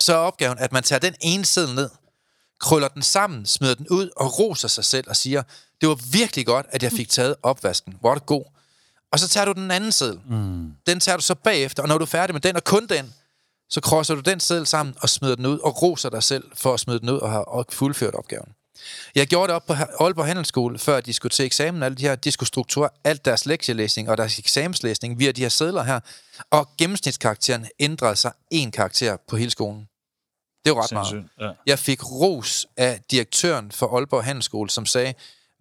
så er opgaven, at man tager den ene seddel ned, krøller den sammen, smider den ud og roser sig selv og siger, det var virkelig godt, at jeg fik taget opvasken. Hvor er det god. Og så tager du den anden seddel. Mm. Den tager du så bagefter, og når du er færdig med den, og kun den, så krosser du den seddel sammen og smider den ud, og roser dig selv for at smide den ud og have fuldført opgaven. Jeg gjorde det op på Aalborg Handelsskole, før de skulle til eksamen. Alle de her, de skulle strukturere alt deres lektielæsning og deres eksamenslæsning via de her sædler her. Og gennemsnitskarakteren ændrede sig en karakter på hele skolen. Det var ret meget. Sindssygt. Ja. Jeg fik ros af direktøren for Aalborg Handelsskole, som sagde,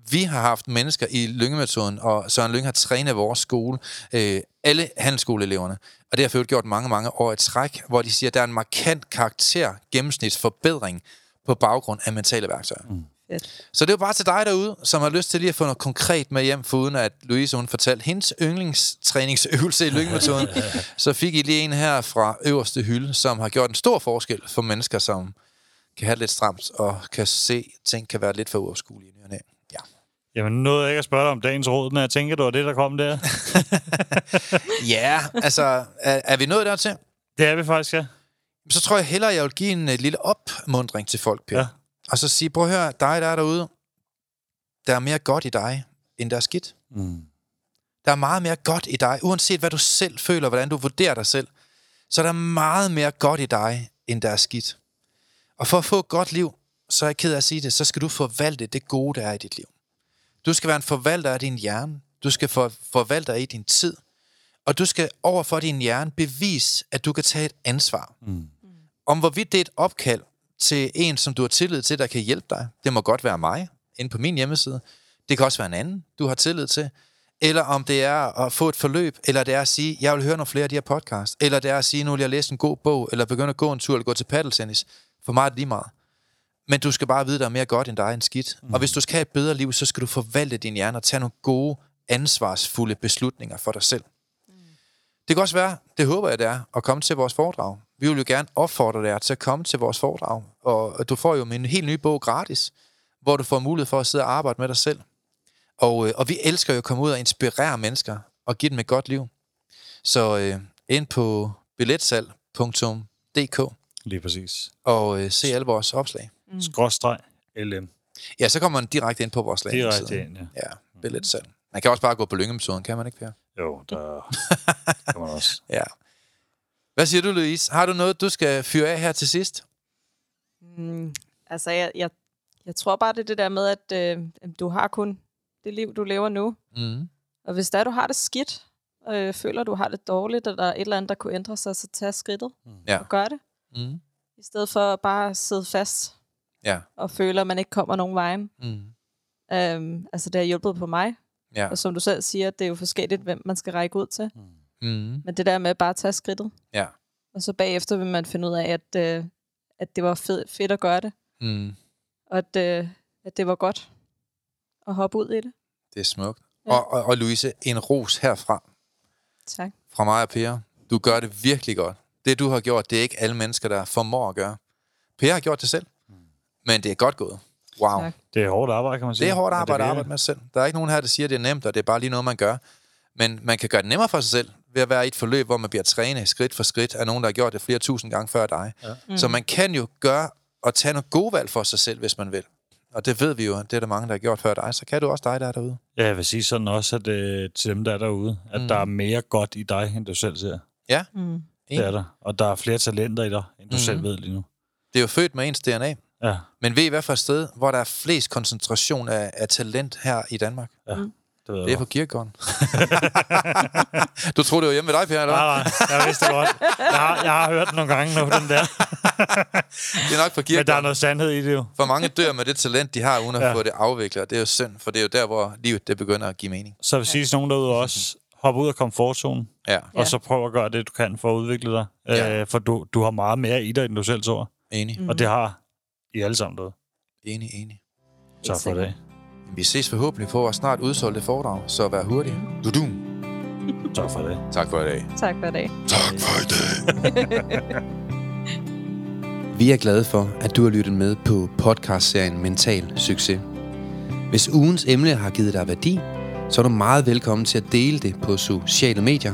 vi har haft mennesker i Lyngemetoden, og Søren Lyng har trænet vores skole, øh, alle handelsskoleeleverne. Og det har jeg gjort mange, mange år i træk, hvor de siger, at der er en markant karakter gennemsnitsforbedring på baggrund af mentale værktøjer. Mm. Fedt. Så det er jo bare til dig derude, som har lyst til lige at få noget konkret med hjem, foruden at Louise hun fortalte hendes yndlingstræningsøvelse i lyngemetoden. [laughs] så fik I lige en her fra øverste hylde, som har gjort en stor forskel for mennesker, som kan have det lidt stramt og kan se, at ting kan være lidt for uoverskuelige. i ny og næ. Ja. Jamen, noget jeg ikke at spørge dig om dagens råd, men jeg tænker, det var det, der kom der. [laughs] ja, altså, er, er vi nået dertil? Det er vi faktisk, ja. Så tror jeg hellere, jeg vil give en uh, lille opmundring til folk, Per. Ja. Og så sige, prøv at høre, dig der er derude, der er mere godt i dig, end der er skidt. Mm. Der er meget mere godt i dig, uanset hvad du selv føler, hvordan du vurderer dig selv. så er der meget mere godt i dig, end der er skidt. Og for at få et godt liv, så er jeg ked af at sige det, så skal du forvalte det gode, der er i dit liv. Du skal være en forvalter af din hjerne. Du skal for, forvalte af din tid. Og du skal overfor din hjerne bevise, at du kan tage et ansvar. Mm. Om hvorvidt det er et opkald til en, som du har tillid til, der kan hjælpe dig. Det må godt være mig, inde på min hjemmeside. Det kan også være en anden, du har tillid til. Eller om det er at få et forløb, eller det er at sige, jeg vil høre nogle flere af de her podcasts. Eller det er at sige, nu vil jeg læse en god bog, eller begynde at gå en tur, eller gå til paddeltennis. For mig er det lige meget. Men du skal bare vide, der er mere godt end dig end skidt. Mm. Og hvis du skal have et bedre liv, så skal du forvalte din hjerne og tage nogle gode, ansvarsfulde beslutninger for dig selv. Mm. Det kan også være, det håber jeg det er, at komme til vores foredrag. Vi vil jo gerne opfordre dig til at komme til vores foredrag. Og du får jo en helt ny bog gratis, hvor du får mulighed for at sidde og arbejde med dig selv. Og, øh, og vi elsker jo at komme ud og inspirere mennesker og give dem et godt liv. Så øh, ind på billetsalg.dk Lige præcis. Og øh, se alle vores opslag. Mm. Skråstreg LM. Ja, så kommer man direkte ind på vores slag. Direkte ind, ja. Ja, billetsalg. Man kan også bare gå på lyngemetoden, kan man ikke, Per? Jo, der [laughs] kan man også. ja. Hvad siger du, Louise? Har du noget, du skal fyre af her til sidst? Mm, altså, jeg, jeg, jeg tror bare, det er det der med, at øh, du har kun det liv, du lever nu. Mm. Og hvis der du har det skidt, øh, føler, du har det dårligt, eller der er et eller andet, der kunne ændre sig, så tag skridtet mm. og gør det. Mm. I stedet for bare at sidde fast ja. og føle, at man ikke kommer nogen vej. Mm. Øhm, altså, det har hjulpet på mig. Ja. Og som du selv siger, det er jo forskelligt, hvem man skal række ud til. Mm. Men det der med at bare tage skridtet. Ja. Og så bagefter vil man finde ud af, at, øh, at det var fed, fedt at gøre det. Mm. Og at, øh, at det var godt at hoppe ud i det. Det er smukt. Ja. Og, og, og Louise, en ros herfra. Tak. Fra mig og Per. Du gør det virkelig godt. Det, du har gjort, det er ikke alle mennesker, der formår at gøre. Per har gjort det selv. Men det er godt gået. Wow. Tak. Det er hårdt arbejde, kan man sige. Det er hårdt arbejde at arbejde med sig selv. Der er ikke nogen her, der siger, at det er nemt, og det er bare lige noget, man gør. Men man kan gøre det nemmere for sig selv, ved at være i et forløb, hvor man bliver trænet skridt for skridt af nogen, der har gjort det flere tusind gange før dig. Ja. Mm. Så man kan jo gøre og tage noget gode valg for sig selv, hvis man vil. Og det ved vi jo, det er der mange, der har gjort før dig. Så kan du også dig, der er derude. Ja, jeg vil sige sådan også, at øh, til dem, der er derude, at mm. der er mere godt i dig, end du selv ser. Ja. Mm. Det er der. Og der er flere talenter i dig, end du mm. selv ved lige nu. Det er jo født med ens DNA. Ja. Men ved I hvad for et sted, hvor der er flest koncentration af, af talent her i Danmark? Ja. Mm. Det, det er på kirkegården. [laughs] du troede, det var hjemme ved dig, Per, eller Nej, nej, jeg vidste det godt. Jeg har, jeg har hørt den nogle gange nu, den der. [laughs] det er nok på kirkegården. Men der er noget sandhed i det jo. For mange dør med det talent, de har, uden at ja. få det afviklet. Det er jo synd, for det er jo der, hvor livet det begynder at give mening. Så vil sige nogen derude også, hop ud af komfortzonen, ja. og så prøv at gøre det, du kan for at udvikle dig. Ja. Øh, for du, du har meget mere i dig, end du selv tror. Enig. Mm. Og det har I alle sammen noget. Enig, enig. Tak for det. Vi ses forhåbentlig på vores snart udsolgte foredrag, så vær hurtig. Du du. Tak for det. Tak for i dag. Tak for i dag. Tak for i dag. [laughs] Vi er glade for, at du har lyttet med på podcastserien Mental Succes. Hvis ugens emne har givet dig værdi, så er du meget velkommen til at dele det på sociale medier.